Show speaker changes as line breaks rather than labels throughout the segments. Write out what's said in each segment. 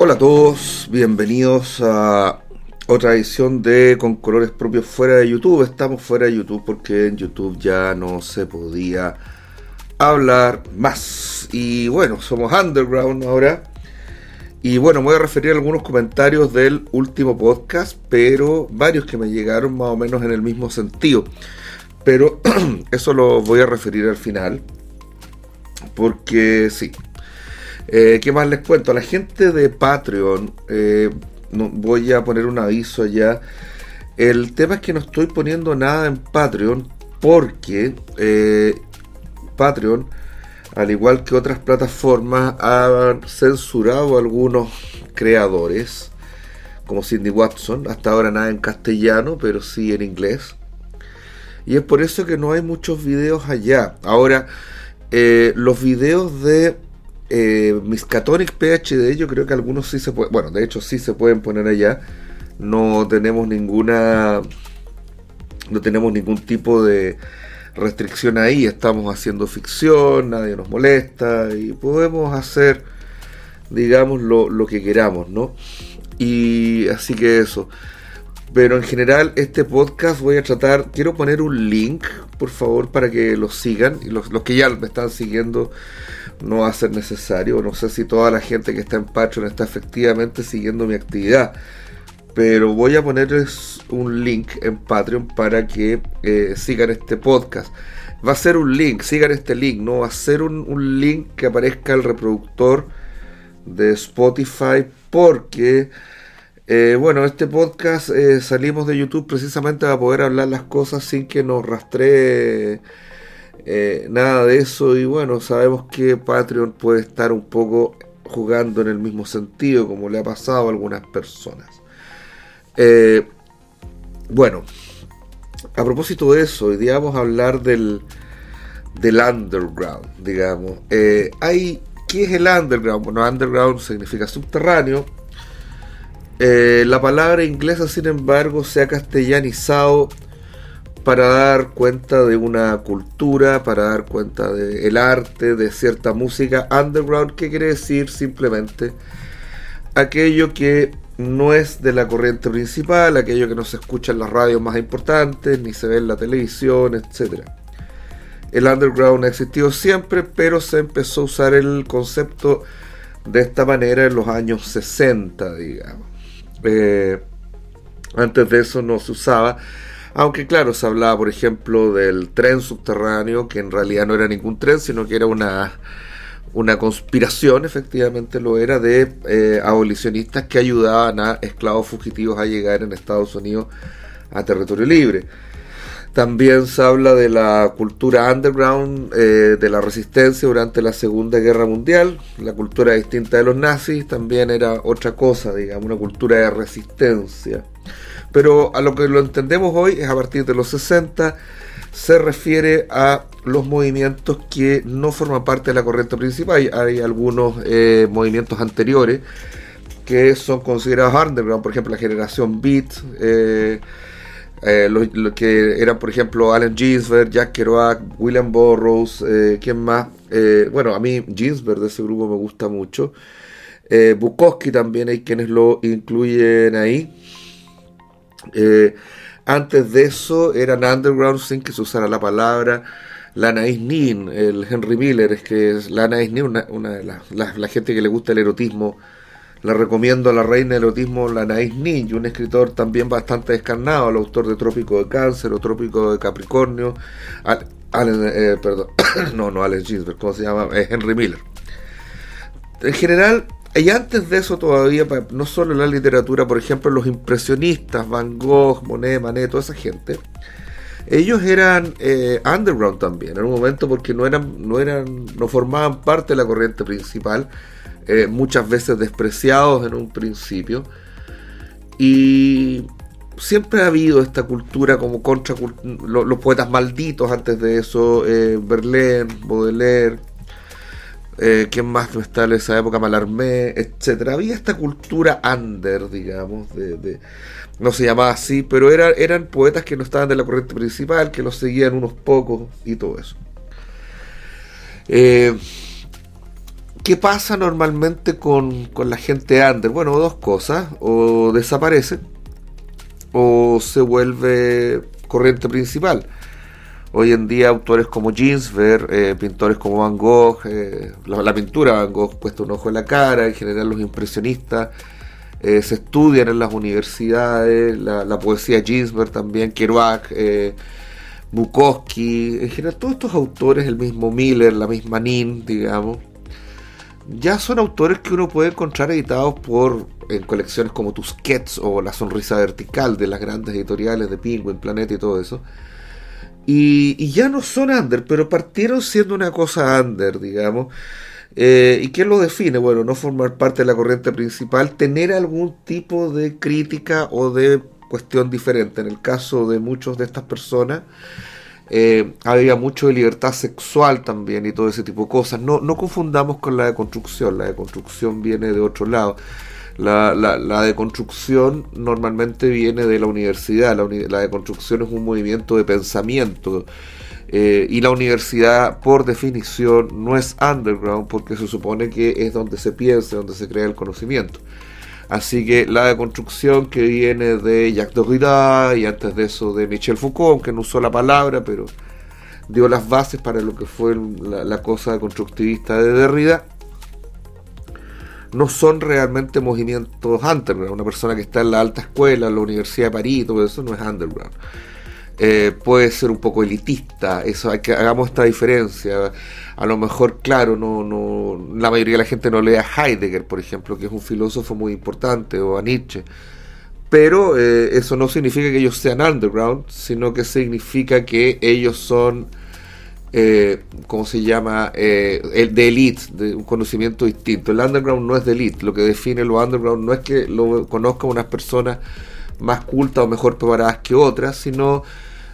Hola a todos, bienvenidos a otra edición de Con Colores Propios fuera de YouTube. Estamos fuera de YouTube porque en YouTube ya no se podía hablar más. Y bueno, somos underground ahora. Y bueno, me voy a referir a algunos comentarios del último podcast, pero varios que me llegaron más o menos en el mismo sentido. Pero eso lo voy a referir al final. Porque sí, eh, ¿Qué más les cuento? La gente de Patreon, eh, no, voy a poner un aviso ya. El tema es que no estoy poniendo nada en Patreon porque eh, Patreon, al igual que otras plataformas, han censurado a algunos creadores, como Cindy Watson. Hasta ahora nada en castellano, pero sí en inglés. Y es por eso que no hay muchos videos allá. Ahora, los videos de eh, Miskatonic PhD, yo creo que algunos sí se pueden, bueno, de hecho sí se pueden poner allá. No tenemos ninguna, no tenemos ningún tipo de restricción ahí. Estamos haciendo ficción, nadie nos molesta y podemos hacer, digamos, lo, que queramos, ¿no? Y así que eso. Pero en general este podcast voy a tratar, quiero poner un link, por favor, para que lo sigan. Y los, los que ya me están siguiendo no va a ser necesario. No sé si toda la gente que está en Patreon está efectivamente siguiendo mi actividad. Pero voy a ponerles un link en Patreon para que eh, sigan este podcast. Va a ser un link, sigan este link, no va a ser un, link que aparezca el reproductor de Spotify porque, eh, bueno, este podcast eh, salimos de YouTube precisamente para poder hablar las cosas sin que nos rastree eh, nada de eso y bueno, sabemos que Patreon puede estar un poco jugando en el mismo sentido como le ha pasado a algunas personas. Eh, bueno, a propósito de eso, hoy día vamos a hablar del, del underground, digamos. Eh, hay, ¿Qué es el underground? Bueno, underground significa subterráneo. la palabra inglesa, sin embargo, se ha castellanizado para dar cuenta de una cultura, para dar cuenta del arte, de cierta música underground, que quiere decir simplemente aquello que no es de la corriente principal, aquello que no se escucha en las radios más importantes, ni se ve en la televisión, etc. El underground ha existido siempre, pero se empezó a usar el concepto de esta manera en los años 60, digamos. Eh, antes de eso no se usaba aunque claro, se hablaba, por ejemplo, del tren subterráneo, que en realidad no era ningún tren, sino que era una, una conspiración, efectivamente lo era, de eh, abolicionistas que ayudaban a esclavos fugitivos a llegar en Estados Unidos a territorio libre. También se habla de la cultura underground, eh, de la resistencia durante la Segunda Guerra Mundial. La cultura distinta de los nazis también era otra cosa, digamos, una cultura de resistencia pero a lo que lo entendemos hoy es a partir de los 60, se refiere a los movimientos que no forman parte de la corriente principal. Hay, algunos eh, movimientos anteriores que son considerados underground, por ejemplo la generación Beat, eh, eh, que eran por ejemplo Allen Ginsberg, Jack Kerouac, William Burroughs, ¿quién más? bueno, a mí Ginsberg de ese grupo me gusta mucho. Bukowski también hay quienes lo incluyen ahí. Eh, antes de eso eran underground sin que se usara la palabra. La Nin, el Henry Miller, es que es la Nin, una, una de las, la, gente que le gusta el erotismo, la recomiendo a la reina del erotismo, la Nin, y un escritor también bastante descarnado, el autor de Trópico de Cáncer o Trópico de Capricornio, eh, perdón, no, no Alex Ginsberg, ¿cómo se llama? Henry Miller. En general, y antes de eso todavía, no solo en la literatura, por ejemplo, los impresionistas, Van Gogh, Monet, Manet, toda esa gente, ellos eran eh, underground también, en un momento porque no eran, no eran, no formaban parte de la corriente principal, eh, muchas veces despreciados en un principio. Y siempre ha habido esta cultura como contra los, poetas malditos antes de eso, eh, Verlaine, Baudelaire, eh, ¿Quién más no está en esa época? Malarmé, etcétera. Había esta cultura under, digamos, de, no se llamaba así, pero era, eran poetas que no estaban de la corriente principal, que los seguían unos pocos y todo eso. Eh, ¿Qué pasa normalmente con, con la gente under? Bueno, dos cosas, o desaparece o se vuelve corriente principal. Hoy en día autores como Ginsberg, eh, pintores como Van Gogh, eh, la, pintura Van Gogh puesto un ojo en la cara, en general los impresionistas eh, se estudian en las universidades, la, poesía Ginsberg también, Kerouac, Bukowski, en general todos estos autores, el mismo Miller, la misma Nin, digamos, ya son autores que uno puede encontrar editados por en colecciones como Tusquets o La Sonrisa Vertical de las grandes editoriales de Penguin, Planeta y todo eso y, ya no son under, pero partieron siendo una cosa under, digamos. Eh, ¿Y qué lo define? Bueno, no formar parte de la corriente principal, tener algún tipo de crítica o de cuestión diferente. En el caso de muchos de estas personas, eh, había mucho de libertad sexual también y todo ese tipo de cosas. No, no confundamos con la deconstrucción, la deconstrucción viene de otro lado. La, la, deconstrucción normalmente viene de la universidad, la, la deconstrucción es un movimiento de pensamiento eh, y la universidad por definición no es underground porque se supone que es donde se piensa, donde se crea el conocimiento. Así que la deconstrucción que viene de Jacques Derrida y antes de eso de Michel Foucault, aunque no usó la palabra, pero dio las bases para lo que fue la, la cosa constructivista de Derrida, no son realmente movimientos underground. Una persona que está en la alta escuela, en la Universidad de París, todo eso no es underground. Eh, puede ser un poco elitista, eso hay que hagamos esta diferencia. A lo mejor, claro, no, no, la mayoría de la gente no lee a Heidegger, por ejemplo, que es un filósofo muy importante, o a Nietzsche. Pero eh, eso no significa que ellos sean underground, sino que significa que ellos son eh, ¿cómo se llama? Eh, el de elite, de un conocimiento distinto. El underground no es de elite, lo que define lo underground no es que lo conozcan unas personas más cultas o mejor preparadas que otras, sino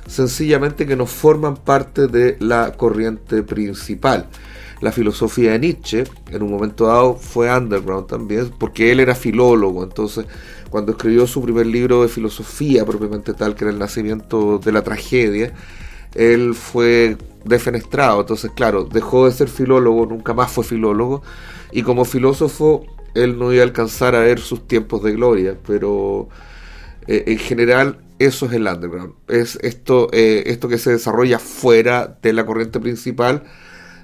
sencillamente que no forman parte de la corriente principal. La filosofía de Nietzsche, en un momento dado, fue underground también, porque él era filólogo, entonces cuando escribió su primer libro de filosofía propiamente tal, que era el nacimiento de la tragedia, él fue defenestrado, entonces claro, dejó de ser filólogo, nunca más fue filólogo, y como filósofo él no iba a alcanzar a ver sus tiempos de gloria, pero eh, en general eso es el underground, es esto, eh, esto que se desarrolla fuera de la corriente principal,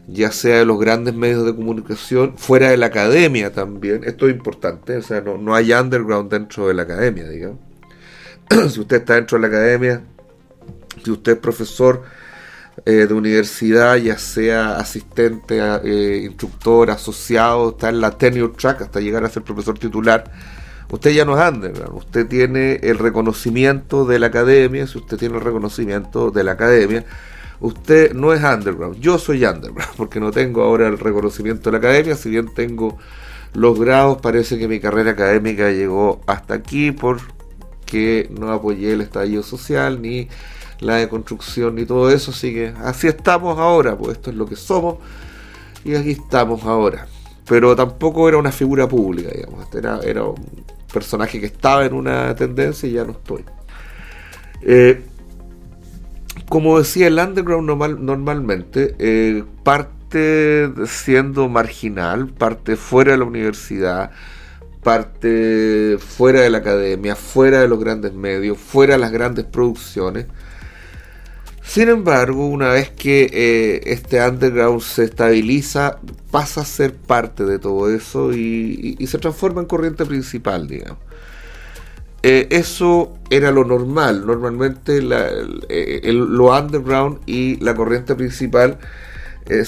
ya sea de los grandes medios de comunicación, fuera de la academia también, esto es importante, o sea, no, no hay underground dentro de la academia, digamos. si usted está dentro de la academia, si usted es profesor eh, de universidad, ya sea asistente, eh, instructor, asociado, está en la tenure track hasta llegar a ser profesor titular, usted ya no es underground, usted tiene el reconocimiento de la academia, si usted tiene el reconocimiento de la academia, usted no es underground, yo soy underground, porque no tengo ahora el reconocimiento de la academia, si bien tengo los grados, parece que mi carrera académica llegó hasta aquí porque no apoyé el estallido social ni la deconstrucción y todo eso, así que así estamos ahora, pues esto es lo que somos y aquí estamos ahora. Pero tampoco era una figura pública, digamos, era, era un personaje que estaba en una tendencia y ya no estoy. Eh, como decía, el underground normal, normalmente eh, parte siendo marginal, parte fuera de la universidad, parte fuera de la academia, fuera de los grandes medios, fuera de las grandes producciones. Sin embargo, una vez que eh, este underground se estabiliza, pasa a ser parte de todo eso y, se transforma en corriente principal, digamos. Eh, eso era lo normal. Normalmente lo underground y la corriente principal eh,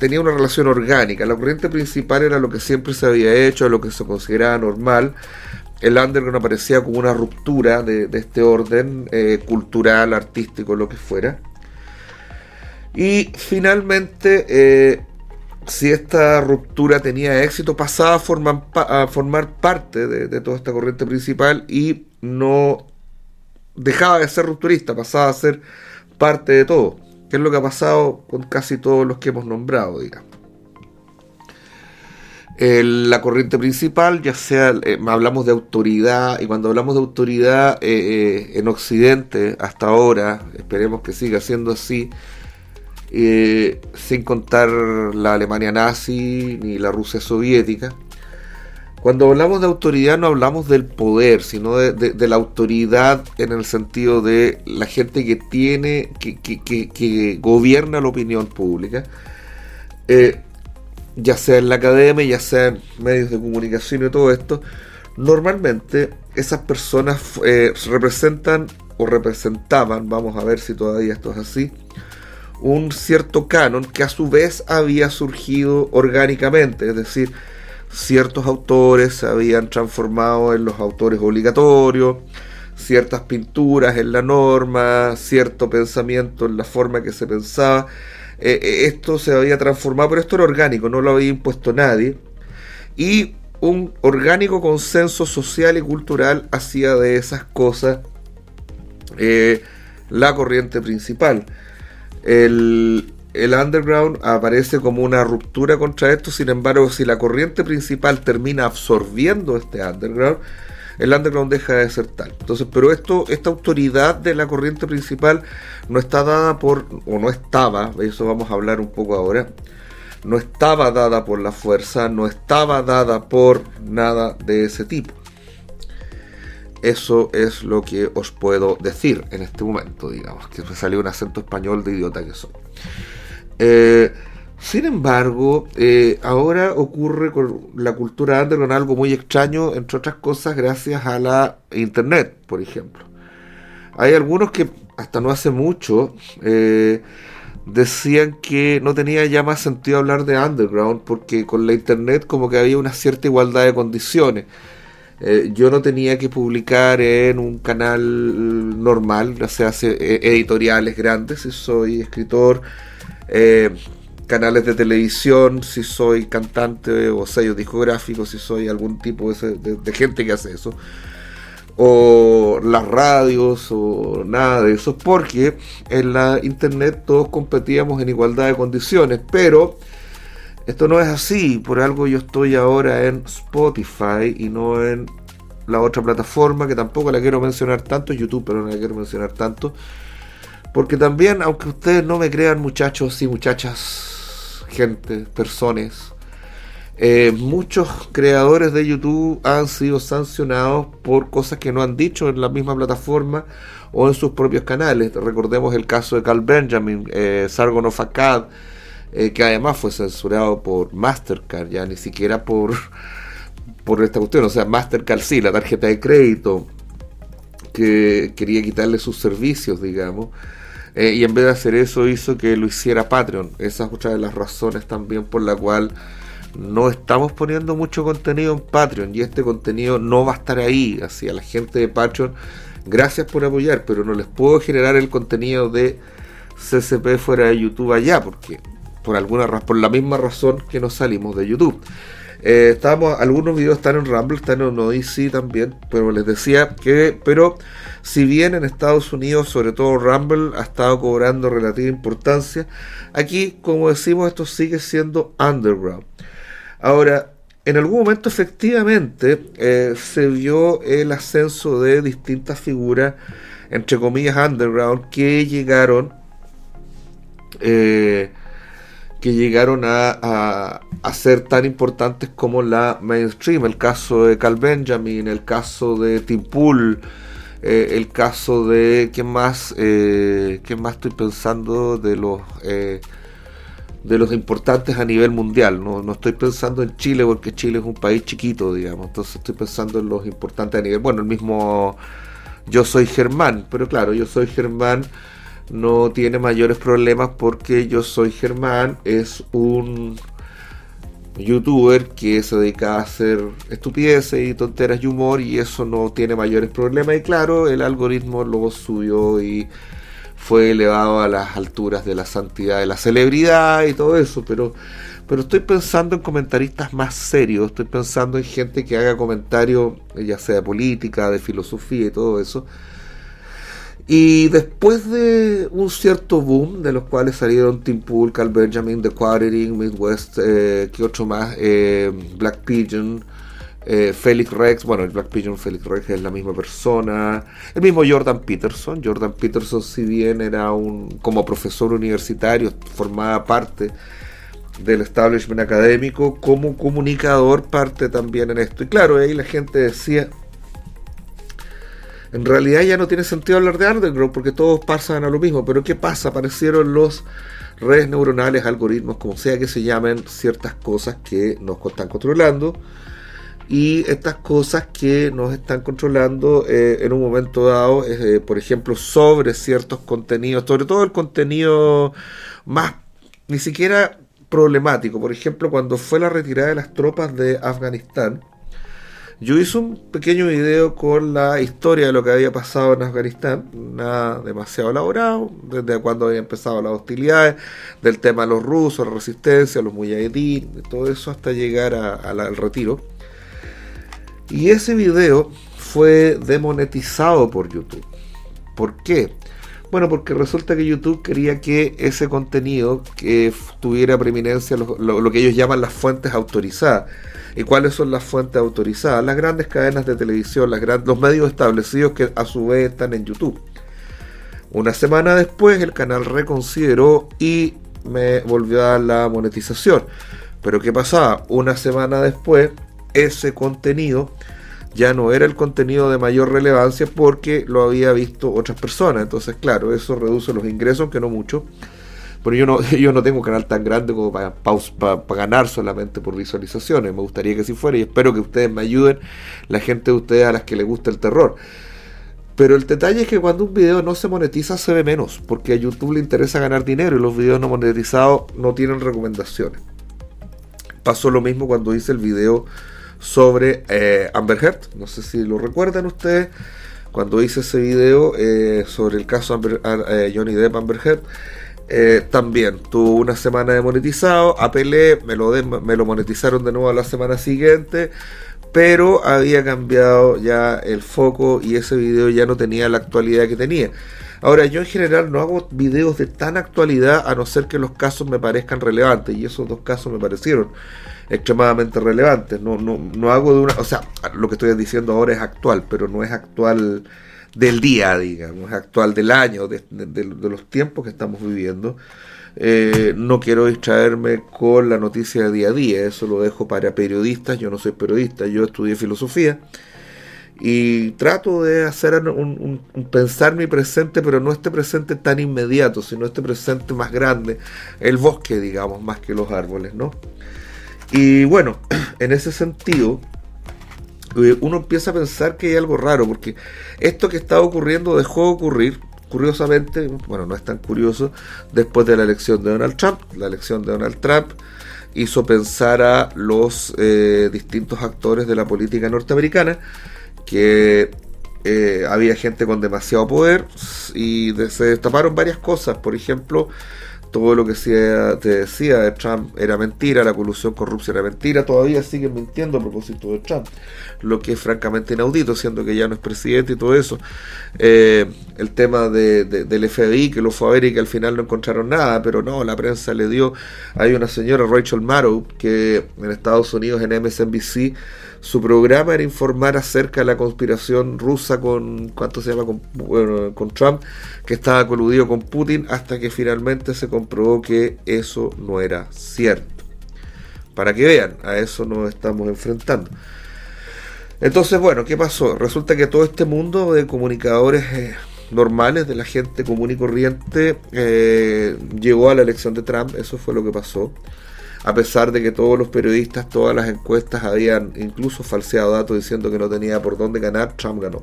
tenía una relación orgánica. La corriente principal era lo que siempre se había hecho, lo que se consideraba normal, el underground aparecía como una ruptura de, este orden eh, cultural, artístico, lo que fuera. Y finalmente, eh, si esta ruptura tenía éxito, pasaba a formar, parte de, toda esta corriente principal y no dejaba de ser rupturista, pasaba a ser parte de todo, que es lo que ha pasado con casi todos los que hemos nombrado, digamos la corriente principal, ya sea, eh, hablamos de autoridad, y cuando hablamos de autoridad eh, eh, en Occidente, hasta ahora, esperemos que siga siendo así, eh, sin contar la Alemania nazi ni la Rusia soviética. Cuando hablamos de autoridad no hablamos del poder, sino de, la autoridad en el sentido de la gente que tiene, que, gobierna la opinión pública, eh, ya sea en la academia, ya sea en medios de comunicación y todo esto, normalmente esas personas eh, representan o representaban, vamos a ver si todavía esto es así, un cierto canon que a su vez había surgido orgánicamente, es decir, ciertos autores se habían transformado en los autores obligatorios, ciertas pinturas en la norma, cierto pensamiento en la forma que se pensaba. Eh, eh, esto se había transformado, pero esto era orgánico, no lo había impuesto nadie. Y un orgánico consenso social y cultural hacía de esas cosas eh, la corriente principal. El, el underground aparece como una ruptura contra esto, sin embargo, si la corriente principal termina absorbiendo este underground, el underground deja de ser tal. Entonces, pero esto, esta autoridad de la corriente principal no está dada por, o no estaba, eso vamos a hablar un poco ahora, no estaba dada por la fuerza, no estaba dada por nada de ese tipo. Eso es lo que os puedo decir en este momento, digamos, que me salió un acento español de idiota que soy. Eh, sin embargo, eh, ahora ocurre con la cultura underground algo muy extraño, entre otras cosas, gracias a la internet, por ejemplo. Hay algunos que hasta no hace mucho eh, decían que no tenía ya más sentido hablar de underground porque con la internet como que había una cierta igualdad de condiciones. yo no tenía que publicar en un canal normal, ya sea editoriales grandes, si soy escritor eh, canales de televisión, si soy cantante o sello discográfico, si soy algún tipo de, gente que hace eso, o las radios o nada de eso, porque en la internet todos competíamos en igualdad de condiciones, pero esto no es así, por algo yo estoy ahora en Spotify y no en la otra plataforma que tampoco la quiero mencionar tanto, YouTube, pero no la quiero mencionar tanto porque también, aunque ustedes no me crean muchachos y muchachas, gente, personas, eh, muchos creadores de YouTube han sido sancionados por cosas que no han dicho en la misma plataforma o en sus propios canales. Recordemos el caso de Carl Benjamin, eh, Sargon of Akkad, eh, que además fue censurado por Mastercard, ya ni siquiera por, por esta cuestión. O sea, Mastercard sí, la tarjeta de crédito, que quería quitarle sus servicios, digamos. Eh, y en vez de hacer eso hizo que lo hiciera Patreon. Esa es otra de las razones también por la cual no estamos poniendo mucho contenido en Patreon y este contenido no va a estar ahí. Así a la gente de Patreon, gracias por apoyar, pero no les puedo generar el contenido de CCP fuera de YouTube allá porque por alguna por la misma razón que nos salimos de YouTube. Eh, algunos videos están en Rumble, están en Odyssey también, pero les decía que, pero si bien en Estados Unidos, sobre todo Rumble, ha estado cobrando relativa importancia, aquí, como decimos, esto sigue siendo underground. Ahora, en algún momento efectivamente eh, se vio el ascenso de distintas figuras, entre comillas, underground, que llegaron eh, que llegaron a, a, ser tan importantes como la mainstream. El caso de Cal Benjamin, el caso de Tim Pool, eh, el caso de. ¿Quién más? Eh, ¿Quién más estoy pensando de los. Eh, de los importantes a nivel mundial, no, no estoy pensando en Chile porque Chile es un país chiquito, digamos, entonces estoy pensando en los importantes a nivel, bueno, el mismo yo soy Germán, pero claro, yo soy Germán no tiene mayores problemas porque yo soy Germán, es un youtuber que se dedica a hacer estupideces y tonteras y humor y eso no tiene mayores problemas. Y claro, el algoritmo lo subió y fue elevado a las alturas de la santidad de la celebridad y todo eso, pero pero estoy pensando en comentaristas más serios, estoy pensando en gente que haga comentarios ya sea de política, de filosofía y todo eso y después de un cierto boom, de los cuales salieron Tim Pool, Cal Benjamin, The Quartering, Midwest, eh, ¿qué otro más? Eh, Black Pigeon, Eh, Felix Rex, bueno, el Black Pigeon Felix Rex es la misma persona. El mismo Jordan Peterson. Jordan Peterson, si bien era un como profesor universitario, formaba parte del establishment académico, como comunicador parte también en esto. Y claro, ahí la gente decía, en realidad ya no tiene sentido hablar de underground porque todos pasan a lo mismo, pero ¿qué pasa? Aparecieron los redes neuronales, algoritmos, como sea que se llamen, ciertas cosas que nos están controlando y estas cosas que nos están controlando eh, en un momento dado, eh, por ejemplo, sobre ciertos contenidos, sobre todo el contenido más, ni siquiera problemático. Por ejemplo, cuando fue la retirada de las tropas de Afganistán, yo hice un pequeño video con la historia de lo que había pasado en Afganistán, nada demasiado elaborado, desde cuando había empezado las hostilidades, del tema de los rusos, la resistencia, los mujahideen, todo eso hasta llegar al retiro. Y ese video fue demonetizado por YouTube. ¿Por qué? Bueno, porque resulta que YouTube quería que ese contenido que tuviera preeminencia lo, que ellos llaman las fuentes autorizadas. ¿Y cuáles son las fuentes autorizadas? Las grandes cadenas de televisión, los medios establecidos que a su vez están en YouTube. Una semana después el canal reconsideró y me volvió a dar la monetización. Pero ¿qué pasaba? Una semana después ese contenido ya no era el contenido de mayor relevancia porque lo había visto otras personas. Entonces, claro, eso reduce los ingresos, aunque no mucho. Pero yo no, yo no tengo un canal tan grande como para, ganar solamente por visualizaciones. Me gustaría que así fuera y espero que ustedes me ayuden, la gente de ustedes a las que les gusta el terror. Pero el detalle es que cuando un video no se monetiza se ve menos, porque a YouTube le interesa ganar dinero y los videos no monetizados no tienen recomendaciones. Pasó lo mismo cuando hice el video sobre eh, Amber Heard. No sé si lo recuerdan ustedes. Cuando hice ese video eh, sobre el caso Amber, eh, Johnny Depp Amber Heard, también tuvo una semana de monetizado. Apelé, me lo, me lo monetizaron de nuevo la semana siguiente. Pero había cambiado ya el foco y ese video ya no tenía la actualidad que tenía. Ahora, yo en general no hago videos de tan actualidad a no ser que los casos me parezcan relevantes. Y esos dos casos me parecieron extremadamente relevantes. No, no, no hago de una. O sea, lo que estoy diciendo ahora es actual, pero no es actual del día, digamos, actual del año, de, los tiempos que estamos viviendo. Eh, no quiero distraerme con la noticia de día a día, eso lo dejo para periodistas. Yo no soy periodista, yo estudié filosofía y trato de hacer un, pensar mi presente, pero no este presente tan inmediato, sino este presente más grande, el bosque, digamos, más que los árboles, ¿no? Y bueno, en ese sentido, uno empieza a pensar que hay algo raro, porque esto que está ocurriendo dejó de ocurrir, curiosamente, bueno, no es tan curioso, después de la elección de Donald Trump. La elección de Donald Trump hizo pensar a los eh, distintos actores de la política norteamericana que eh, había gente con demasiado poder y se destaparon varias cosas. Por ejemplo, todo lo que te decía de Trump era mentira, la colusión corrupción era mentira, todavía siguen mintiendo a propósito de Trump, lo que es francamente inaudito, siendo que ya no es presidente y todo eso. Eh, el tema de, del FBI, que lo fue a ver y que al final no encontraron nada, pero no, la prensa le dio, hay una señora, Rachel Maddow, que en Estados Unidos en MSNBC, su programa era informar acerca de la conspiración rusa con, ¿cuánto se llama? Con, Trump, que estaba coludido con Putin, hasta que finalmente se comprobó que eso no era cierto. Para que vean, a eso nos estamos enfrentando. Entonces, bueno, ¿qué pasó? Resulta que todo este mundo de comunicadores eh, normales, de la gente común y corriente, eh, llegó a la elección de Trump, eso fue lo que pasó a pesar de que todos los periodistas, todas las encuestas habían incluso falseado datos diciendo que no tenía por dónde ganar, Trump ganó.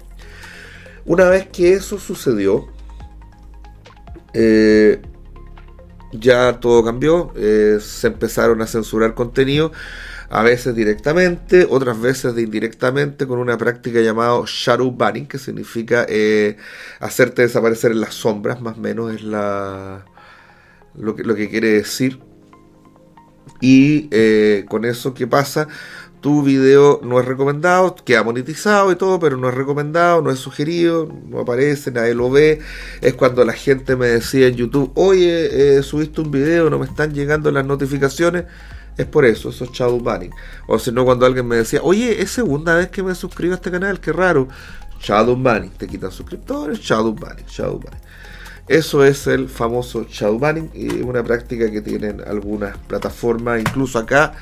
Una vez que eso sucedió, eh, ya todo cambió, eh, se empezaron a censurar contenido, a veces directamente, otras veces indirectamente, con una práctica llamada shadow banning, que significa eh, hacerte desaparecer en las sombras, más o menos es la, lo, que, lo que quiere decir y eh, con eso, ¿qué pasa? Tu video no es recomendado, queda monetizado y todo, pero no es recomendado, no es sugerido, no aparece, nadie lo ve. Es cuando la gente me decía en YouTube, oye, eh, subiste un video, no me están llegando las notificaciones. es por eso, eso es shadow banning. O si no, cuando alguien me decía, oye, es segunda vez que me suscribo a este canal, qué raro. Shadow banning, te quitan suscriptores, shadow banning, shadow banning. Eso es el famoso shadow y una práctica que tienen algunas plataformas, incluso acá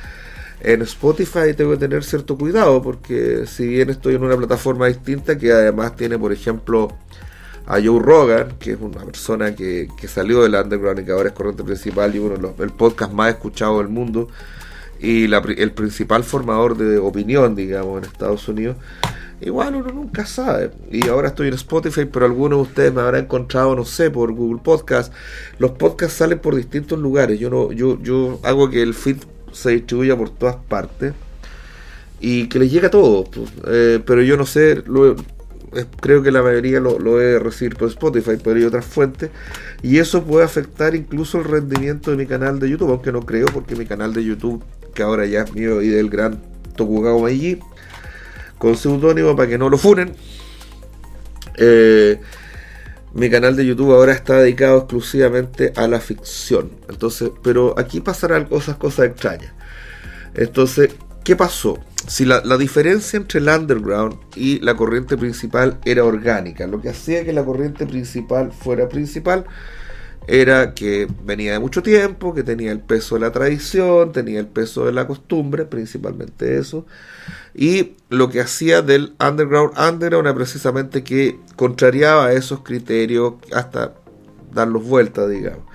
en Spotify tengo que tener cierto cuidado porque si bien estoy en una plataforma distinta que además tiene, por ejemplo, a Joe Rogan, que es una persona que, salió del underground y que ahora es corriente principal y uno de los el podcast más escuchado del mundo y el principal formador de opinión, digamos, en Estados Unidos. Igual uno nunca sabe. Y ahora estoy en Spotify, pero algunos de ustedes me habrán encontrado, no sé, por Google Podcast. Los podcasts salen por distintos lugares. Yo no, yo, yo hago que el feed se distribuya por todas partes y que les llegue a todos. Pues. Eh, pero yo no sé, lo, creo que la mayoría lo, lo he recibido por Spotify, pero hay otras fuentes. Y eso puede afectar incluso el rendimiento de mi canal de YouTube, aunque no creo, porque mi canal de YouTube, que ahora ya es mío y del gran Tokugawa Meiji, con seudónimo para que no lo funen. Eh, mi canal de YouTube ahora está dedicado exclusivamente a la ficción. Entonces, pero aquí pasarán cosas, cosas extrañas. Entonces, ¿qué pasó? Si la, diferencia entre el underground y la corriente principal era orgánica, lo que hacía que la corriente principal fuera principal era que venía de mucho tiempo, que tenía el peso de la tradición, tenía el peso de la costumbre, principalmente eso, y lo que hacía del underground underground era precisamente que contrariaba esos criterios hasta darlos vuelta, digamos.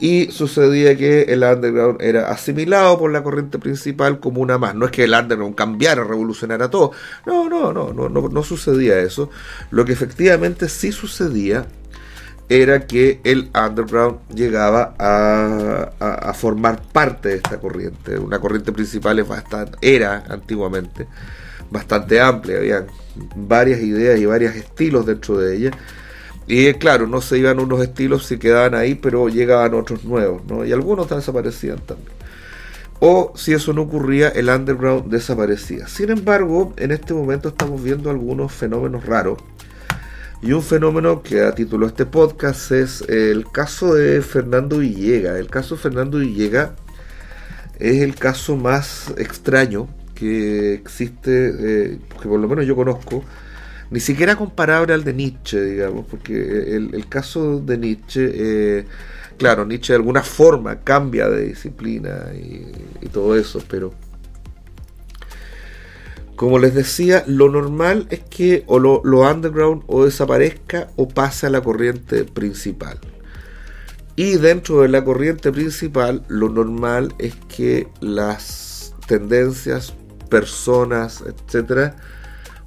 Y sucedía que el underground era asimilado por la corriente principal como una más. No es que el underground cambiara, revolucionara todo. No, no, no, no, no, no sucedía eso. Lo que efectivamente sí sucedía era que el underground llegaba a, formar parte de esta corriente. Una corriente principal es bastante, era antiguamente bastante amplia, había varias ideas y varios estilos dentro de ella. Y claro, no se iban unos estilos si quedaban ahí, pero llegaban otros nuevos, ¿no? Y algunos desaparecían también. O si eso no ocurría, el underground desaparecía. Sin embargo, en este momento estamos viendo algunos fenómenos raros y un fenómeno que a título este podcast es el caso de Fernando Villega. El caso de Fernando Villega es el caso más extraño que existe, eh, que por lo menos yo conozco, ni siquiera comparable al de Nietzsche, digamos, porque el, caso de Nietzsche, eh, claro, Nietzsche de alguna forma cambia de disciplina y todo eso, pero como les decía, lo normal es que o lo, underground o desaparezca o pase a la corriente principal. Y dentro de la corriente principal, lo normal es que las tendencias, personas, etcétera,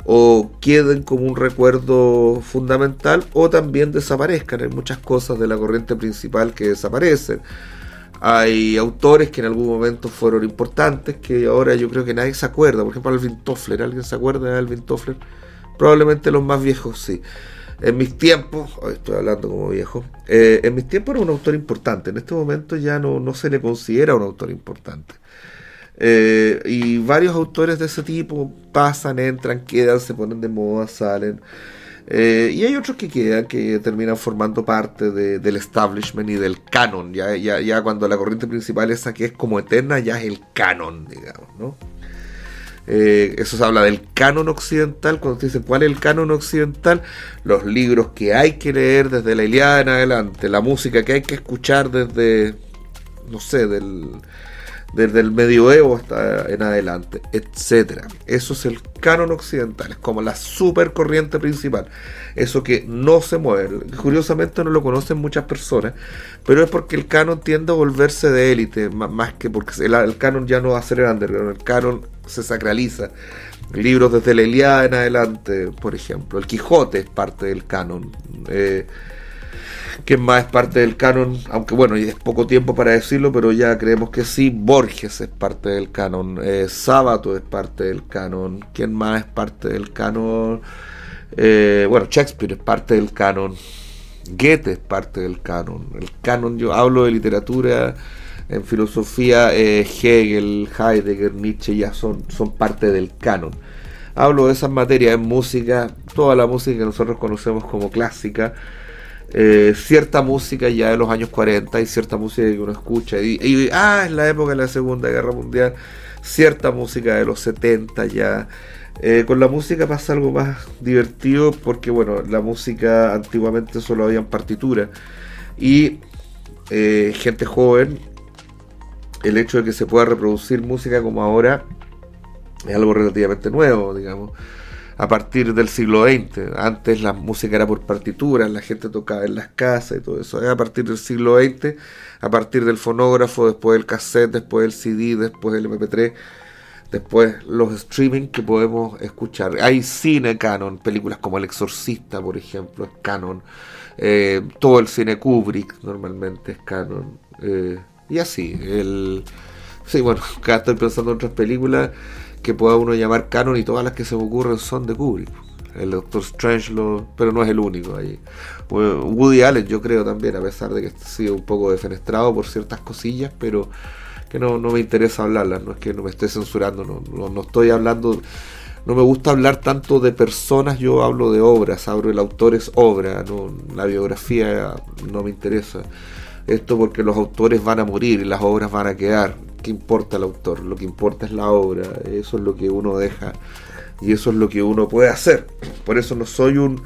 o queden como un recuerdo fundamental o también desaparezcan. Hay muchas cosas de la corriente principal que desaparecen. Hay autores que en algún momento fueron importantes, que ahora yo creo que nadie se acuerda. Por ejemplo, Alvin Toffler. ¿Alguien se acuerda de Alvin Toffler? Probablemente los más viejos, sí. En mis tiempos, estoy hablando como viejo, eh, en mis tiempos era un autor importante. En este momento ya no, no se le considera un autor importante. Eh, y varios autores de ese tipo pasan, entran, quedan, se ponen de moda, salen. Eh, y hay otros que quedan, que terminan formando parte del establishment y del canon. Ya, ya, ya cuando la corriente principal esa que es como eterna, ya es el canon, digamos, ¿no? Eh, eso se habla del canon occidental. Cuando se dice cuál es el canon occidental, los libros que hay que leer desde la Iliada en adelante, la música que hay que escuchar desde, no sé, del, desde el medioevo hasta en adelante, etcétera. Eso es el canon occidental, es como la supercorriente principal, eso que no se mueve. Curiosamente no lo conocen muchas personas, pero es porque el canon tiende a volverse de élite, más que porque el, canon ya no va a ser el el canon se sacraliza. Libros desde la Iliada en adelante, por ejemplo, el Quijote es parte del canon. Eh, que más es parte del canon, aunque bueno, es poco tiempo para decirlo, pero ya creemos que sí, Borges es parte del canon, eh, Sábato es parte del canon, ¿quién más es parte del canon? Eh, bueno, Shakespeare es parte del canon, Goethe es parte del canon, el canon, yo hablo de literatura, en filosofía, eh, Hegel, Heidegger, Nietzsche ya son, son parte del canon. Hablo de esas materias en música, toda la música que nosotros conocemos como clásica, eh, cierta música ya de los años 40 y cierta música que uno escucha. Y, ah, es la época de la Segunda Guerra Mundial, cierta música de los 70 ya. Eh, con la música pasa algo más divertido porque, bueno, la música antiguamente solo había partitura y eh, gente joven, el hecho de que se pueda reproducir música como ahora es algo relativamente nuevo, digamos a partir del siglo XX. Antes la música era por partituras, la gente tocaba en las casas y todo eso. A partir del siglo XX, a partir del fonógrafo, después del cassette, después del CD, después del MP3, después los streaming que podemos escuchar. Hay cine canon, películas como El Exorcista, por ejemplo, es canon. Eh, todo el cine Kubrick normalmente es canon. Eh, y así, el... Sí, bueno, acá estoy pensando en otras películas que pueda uno llamar canon y todas las que se me ocurren son de Kubrick. El Doctor Strange, lo, pero no es el único ahí. Woody Allen, yo creo también, a pesar de que ha sido un poco defenestrado por ciertas cosillas, pero que no, no me interesa hablarlas. No es que no me esté censurando, no, no, estoy hablando. No me gusta hablar tanto de personas, yo hablo de obras, hablo el autor es obra, no, la biografía no me interesa. Esto porque los autores van a morir y las obras van a quedar qué importa el autor, lo que importa es la obra, eso es lo que uno deja y eso es lo que uno puede hacer. Por eso no soy un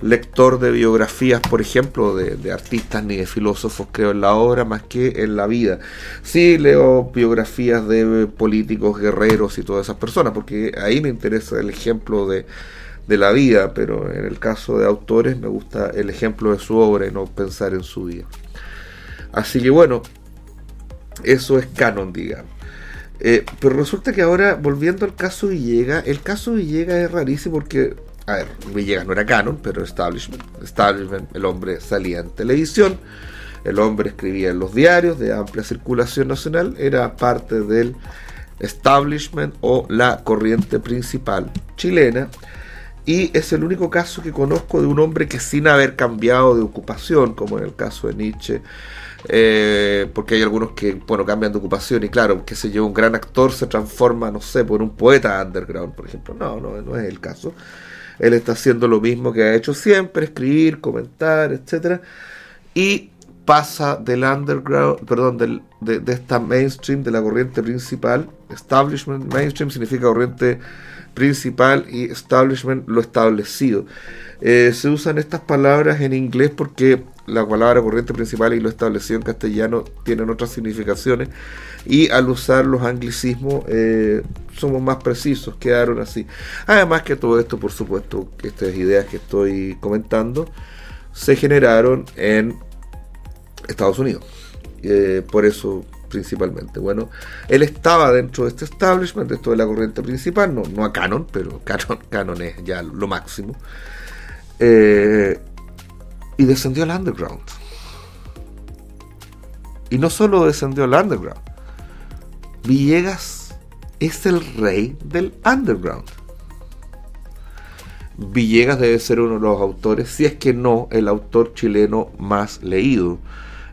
lector de biografías, por ejemplo, de, artistas ni de filósofos, creo en la obra más que en la vida. Sí leo biografías de políticos, guerreros y todas esas personas, porque ahí me interesa el ejemplo de, de la vida, pero en el caso de autores me gusta el ejemplo de su obra y no pensar en su vida. Así que bueno, eso es canon, digamos. Eh, pero resulta que ahora, volviendo al caso Villegas, el caso Villegas es rarísimo porque, a ver, Villegas no era canon, pero establishment. Establishment, el hombre salía en televisión, el hombre escribía en los diarios de amplia circulación nacional, era parte del establishment o la corriente principal chilena. Y es el único caso que conozco de un hombre que sin haber cambiado de ocupación, como en el caso de Nietzsche, eh, porque hay algunos que, bueno, cambian de ocupación y claro, que se lleva un gran actor se transforma, no sé, por un poeta underground, por ejemplo. No, no, no es el caso. Él está haciendo lo mismo que ha hecho siempre, escribir, comentar, etcétera, y pasa del underground, perdón, del, de, esta mainstream, de la corriente principal, establishment, mainstream significa corriente principal y establishment lo establecido. Eh, se usan estas palabras en inglés porque la palabra corriente principal y lo establecido en castellano tienen otras significaciones y al usar los anglicismos eh, somos más precisos, quedaron así. Además que todo esto, por supuesto, estas ideas que estoy comentando, se generaron en Estados Unidos. Eh, por eso principalmente. Bueno, él estaba dentro de este establishment, esto de la corriente principal, no, no a Canon, pero Canon, Canon es ya lo máximo. Eh, y descendió al underground. Y no solo descendió al underground, Villegas es el rey del underground. Villegas debe ser uno de los autores, si es que no el autor chileno más leído,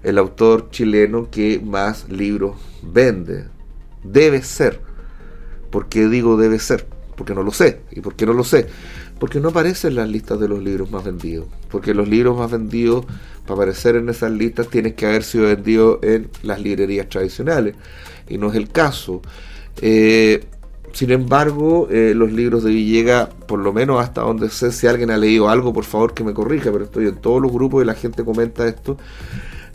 el autor chileno que más libros vende. Debe ser. ¿Por qué digo debe ser? Porque no lo sé. ¿Y por qué no lo sé? Porque no aparece en las listas de los libros más vendidos. Porque los libros más vendidos, para aparecer en esas listas, tienen que haber sido vendidos en las librerías tradicionales. Y no es el caso. Eh, sin embargo, eh, los libros de Villega, por lo menos hasta donde sé, si alguien ha leído algo, por favor que me corrija, pero estoy en todos los grupos y la gente comenta esto.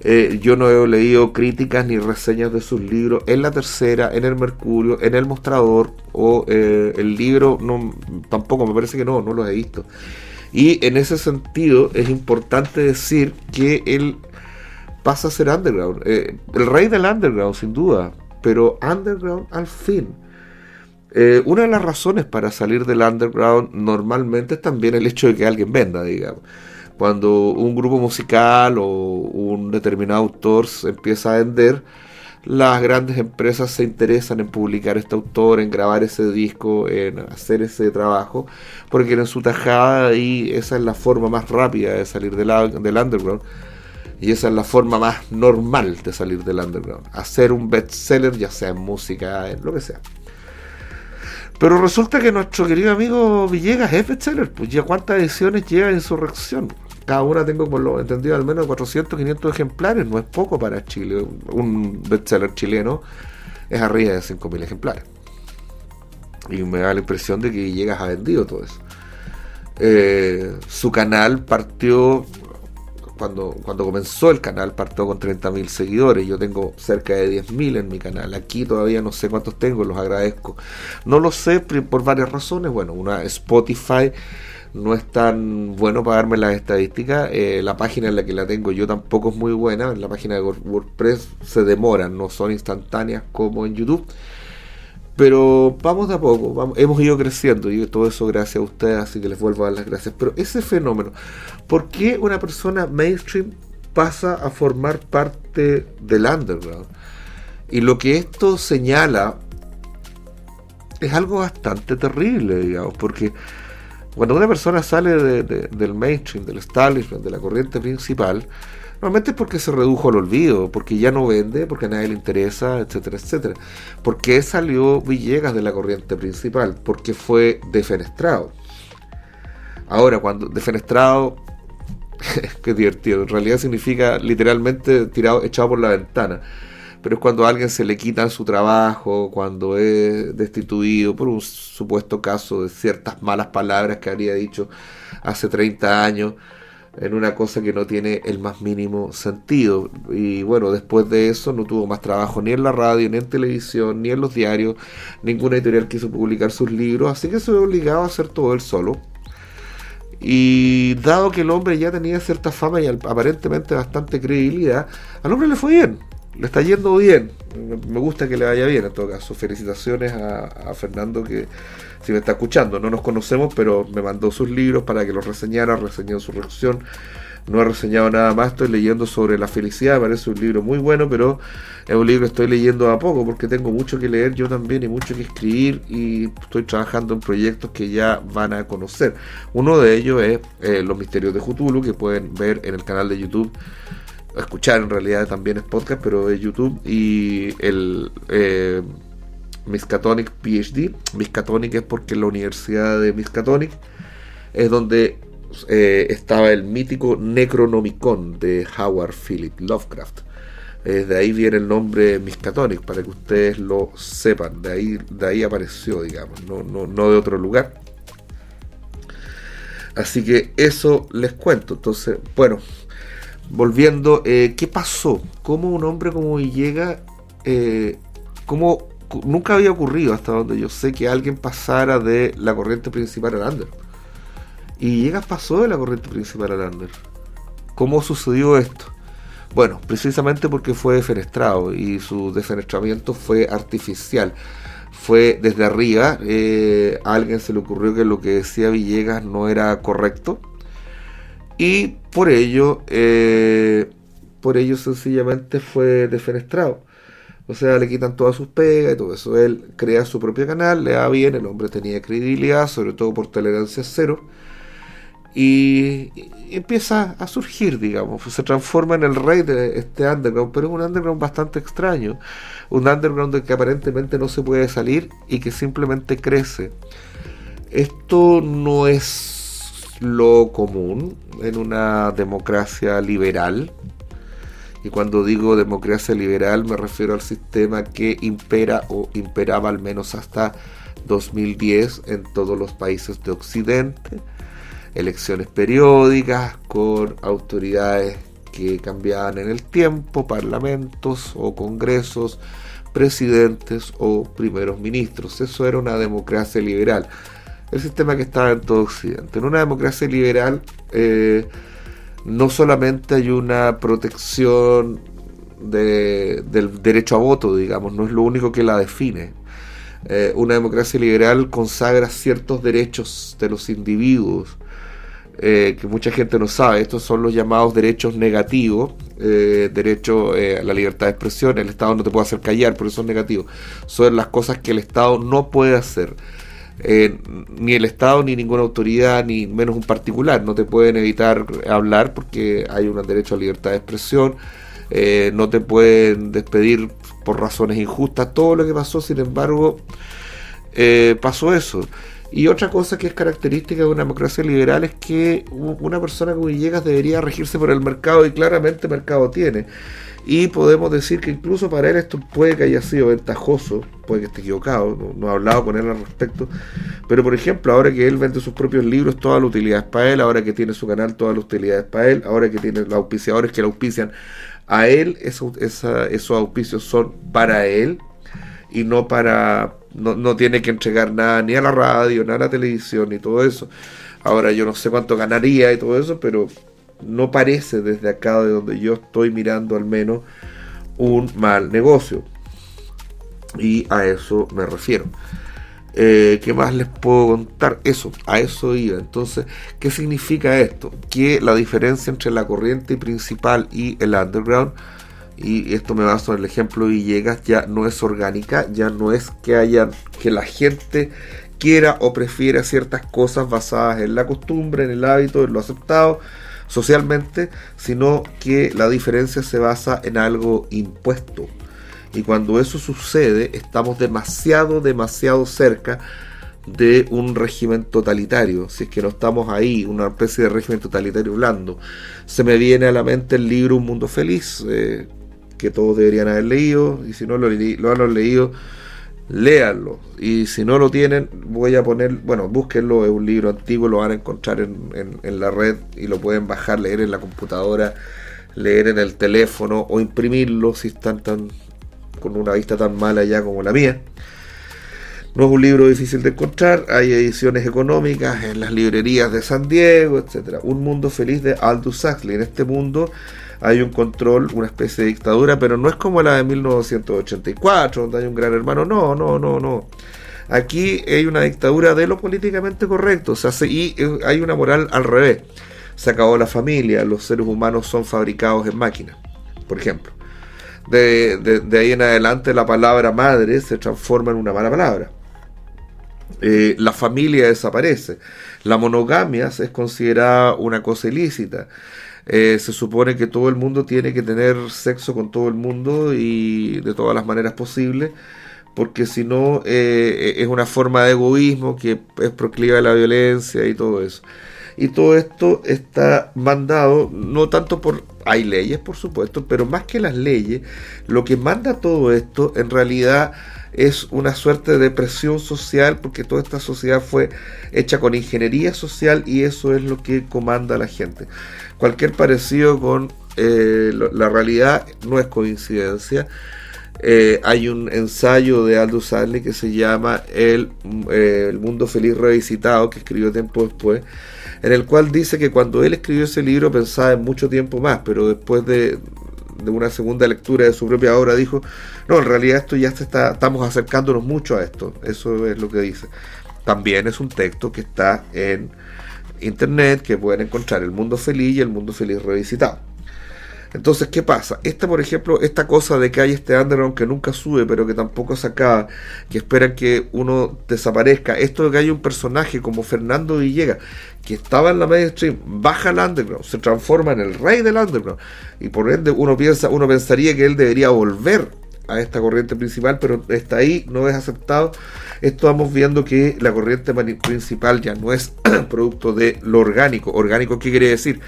Eh, yo no he leído críticas ni reseñas de sus libros en la tercera, en el Mercurio, en el Mostrador o eh, el libro, tampoco me parece que no, no los he visto. Y en ese sentido es importante decir que él pasa a ser underground, eh, el rey del underground sin duda, pero underground al fin. una de las razones para salir del underground normalmente es también el hecho de que alguien venda, digamos cuando un grupo musical o un determinado autor empieza a vender, las grandes empresas se interesan en publicar este autor, en grabar ese disco, en hacer ese trabajo, porque en su tajada y esa es la forma más rápida de salir del, del underground. Y esa es la forma más normal de salir del underground. Hacer un bestseller, ya sea en música, en lo que sea. Pero resulta que nuestro querido amigo Villegas es bestseller. Pues ya cuántas ediciones lleva Insurrección. Cada una tengo por lo entendido al menos 400, 500 ejemplares, no es poco para Chile. Un bestseller chileno es arriba de 5.000 ejemplares. Y me da la impresión de que llegas a vendido todo eso. Eh, su canal partió, cuando, cuando comenzó el canal, partió con 30.000 seguidores. Yo tengo cerca de 10.000 en mi canal. Aquí todavía no sé cuántos tengo, los agradezco. No lo sé por varias razones. Bueno, una Spotify no es tan bueno para darme las estadísticas. Eh, la página en la que la tengo yo tampoco es muy buena. En la página de WordPress se demoran, no son instantáneas como en YouTube. Pero vamos de a poco, hemos ido creciendo y todo eso gracias a ustedes, así que les vuelvo a dar las gracias. Pero ese fenómeno, ¿por qué una persona mainstream pasa a formar parte del underground? Y lo que esto señala es algo bastante terrible, digamos, porque cuando una persona sale del mainstream, del establishment, de la corriente principal, Normalmente es porque se redujo al olvido, porque ya no vende, porque a nadie le interesa, etcétera, etcétera. ¿Por qué salió Villegas de la corriente principal? Porque fue defenestrado. Ahora, cuando defenestrado, qué divertido, en realidad significa literalmente tirado, echado por la ventana. Pero es cuando a alguien se le quita su trabajo, cuando es destituido por un supuesto caso de ciertas malas palabras que habría dicho hace 30 años en una cosa que no tiene el más mínimo sentido. Y bueno, después de eso no tuvo más trabajo ni en la radio, ni en televisión, ni en los diarios. Ninguna editorial quiso publicar sus libros, así que se ve obligado a hacer todo él solo. Y dado que el hombre ya tenía cierta fama y aparentemente bastante credibilidad, al hombre le fue bien, le está yendo bien. Me gusta que le vaya bien en todo caso. Felicitaciones a, Fernando que si me está escuchando. No nos conocemos, pero me mandó sus libros para que los reseñara, reseñó su reacción. No he reseñado nada más, estoy leyendo sobre la felicidad, me parece un libro muy bueno, pero es un libro que estoy leyendo a poco porque tengo mucho que leer yo también y mucho que escribir y estoy trabajando en proyectos que ya van a conocer. Uno de ellos es eh, Los Misterios de Cthulhu, que pueden ver en el canal de YouTube escuchar en realidad también es podcast, pero es YouTube y el eh, Miskatonic PhD. Miskatonic es porque la Universidad de Miskatonic es donde eh, estaba el mítico Necronomicon de Howard Philip Lovecraft. Eh, de ahí viene el nombre Miskatonic, para que ustedes lo sepan. De ahí, de ahí apareció, digamos, no, no, no de otro lugar. Así que eso les cuento. Entonces, bueno, volviendo, eh, ¿qué pasó? ¿Cómo un hombre como Villegas, eh, cómo nunca había ocurrido hasta donde yo sé que alguien pasara de la corriente principal al under. Y llega pasó de la corriente principal al under. ¿Cómo sucedió esto? Bueno, precisamente porque fue defenestrado y su defenestramiento fue artificial. Fue desde arriba, eh, a alguien se le ocurrió que lo que decía Villegas no era correcto y por ello, eh, por ello sencillamente fue defenestrado. O sea, le quitan todas sus pegas y todo eso. Él crea su propio canal, le va bien, el hombre tenía credibilidad, sobre todo por tolerancia cero. Y, empieza a surgir, digamos, se transforma en el rey de este underground, pero es un underground bastante extraño, un underground de que aparentemente no se puede salir y que simplemente crece. Esto no es lo común en una democracia liberal, y cuando digo democracia liberal me refiero al sistema que impera o imperaba al menos hasta 2010 en todos los países de Occidente. Elecciones periódicas con autoridades que cambiaban en el tiempo, parlamentos o congresos, presidentes o primeros ministros. Eso era una democracia liberal. El sistema que estaba en todo Occidente. En una democracia liberal eh, no solamente hay una protección del derecho a voto, digamos, no es lo único que la define. Eh, una democracia liberal consagra ciertos derechos de los individuos eh, que mucha gente no sabe. Estos son los llamados derechos negativos, eh, derecho a la libertad de expresión. El Estado no te puede hacer callar, por eso son negativos. Son las cosas que el Estado no puede hacer. Eh, ni el Estado, ni ninguna autoridad, ni menos un particular. No te pueden evitar hablar porque hay un derecho a libertad de expresión. Eh, no te pueden despedir por razones injustas. Todo lo que pasó, sin embargo, eh, pasó eso. Y otra cosa que es característica de una democracia liberal es que una persona como Villegas debería regirse por el mercado y claramente mercado tiene. Y podemos decir que incluso para él esto puede que haya sido ventajoso, puede que esté equivocado, no, he hablado con él al respecto, pero por ejemplo, ahora que él vende sus propios libros, toda la utilidad es para él, ahora que tiene su canal, toda la utilidad es para él, ahora que tiene los auspiciadores que le auspician a él, esos, esos auspicios son para él y no para, no, no tiene que entregar nada ni a la radio, ni a la televisión, ni todo eso. Ahora yo no sé cuánto ganaría y todo eso, pero no parece desde acá de donde yo estoy mirando al menos un mal negocio. Y a eso me refiero. Eh, ¿Qué más les puedo contar? Eso, a eso iba. Entonces, ¿qué significa esto? Que la diferencia entre la corriente principal y el underground, y esto me baso en el ejemplo de Villegas, ya no es orgánica, ya no es que haya, que la gente quiera o prefiera ciertas cosas basadas en la costumbre, en el hábito, en lo aceptado, socialmente, sino que la diferencia se basa en algo impuesto. Y cuando eso sucede, estamos demasiado, demasiado cerca de un régimen totalitario, si es que no estamos ahí, una especie de régimen totalitario blando. Se me viene a la mente el libro Un Mundo Feliz, eh, que todos deberían haber leído, y si no lo, lo han leído, léanlo. Y si no lo tienen, voy a poner, bueno, búsquenlo, es un libro antiguo, lo van a encontrar en, en, la red y lo pueden bajar, leer en la computadora, leer en el teléfono o imprimirlo si están tan con una vista tan mala ya como la mía. No es un libro difícil de encontrar, hay ediciones económicas en las librerías de San Diego, etc. Un mundo feliz de Aldous Huxley. En este mundo hay un control, una especie de dictadura, pero no es como la de 1984, donde hay un gran hermano. No, no, no, no. Aquí hay una dictadura de lo políticamente correcto. O sea, y eh, hay una moral al revés. Se acabó la familia, los seres humanos son fabricados en máquinas, por ejemplo. De, de, ahí en adelante la palabra madre se transforma en una mala palabra. Eh, la familia desaparece. La monogamia es considerada una cosa ilícita. Eh, se supone que todo el mundo tiene que tener sexo con todo el mundo y de todas las maneras posibles, porque si no eh, es una forma de egoísmo que es procliva a la violencia y todo eso. Y todo esto está mandado no tanto por... Hay leyes, por supuesto, pero más que las leyes, lo que manda todo esto en realidad es una suerte de presión social porque toda esta sociedad fue hecha con ingeniería social y eso es lo que comanda a la gente. Cualquier parecido con eh, la realidad no es coincidencia. Eh, hay un ensayo de Aldous Huxley que se llama el, eh, el, Mundo Feliz Revisitado, que escribió tiempo después, en el cual dice que cuando él escribió ese libro pensaba en mucho tiempo más, pero después de, de una segunda lectura de su propia obra dijo, no, en realidad esto ya se está, estamos acercándonos mucho a esto, eso es lo que dice. También es un texto que está en internet, que pueden encontrar El Mundo Feliz y El Mundo Feliz Revisitado. Entonces, ¿qué pasa? Esta, por ejemplo, esta cosa de que hay este underground que nunca sube, pero que tampoco se acaba, que esperan que uno desaparezca, esto de que hay un personaje como Fernando Villegas, que estaba en la mainstream, baja al underground, se transforma en el rey del underground, y por ende uno piensa, uno pensaría que él debería volver a esta corriente principal, pero está ahí, no es aceptado. Estamos viendo que la corriente principal ya no es producto de lo orgánico. ¿Orgánico qué quiere decir?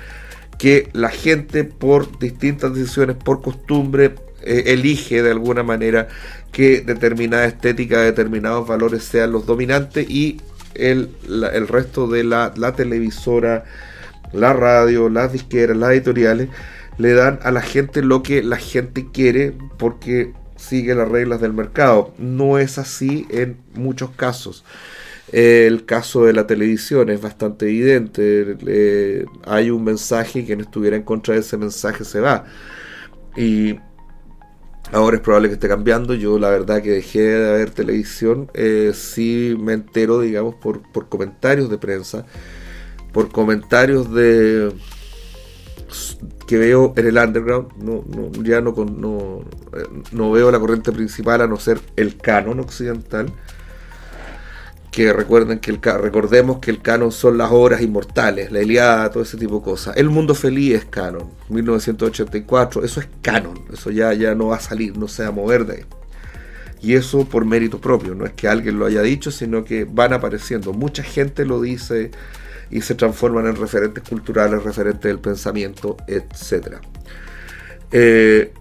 Que la gente por distintas decisiones, por costumbre, eh, elige de alguna manera que determinada estética, determinados valores sean los dominantes y el, el resto de la, la, televisora, la radio, las disqueras, las editoriales, le dan a la gente lo que la gente quiere porque sigue las reglas del mercado. No es así en muchos casos. El caso de la televisión es bastante evidente. Eh, hay un mensaje y quien estuviera en contra de ese mensaje se va. Y ahora es probable que esté cambiando. Yo la verdad que dejé de ver televisión. Eh, sí me entero, digamos, por, por comentarios de prensa. Por comentarios de que veo en el underground. No, no, ya no, no, eh, no veo la corriente principal a no ser el canon occidental que recuerden que el recordemos que el canon son las obras inmortales, la Iliada, todo ese tipo de cosas. El mundo feliz es canon, 1984, eso es canon, eso ya, ya no va a salir, no se va a mover de ahí. Y eso por mérito propio, no es que alguien lo haya dicho, sino que van apareciendo. Mucha gente lo dice y se transforman en referentes culturales, referentes del pensamiento, etc. Eh,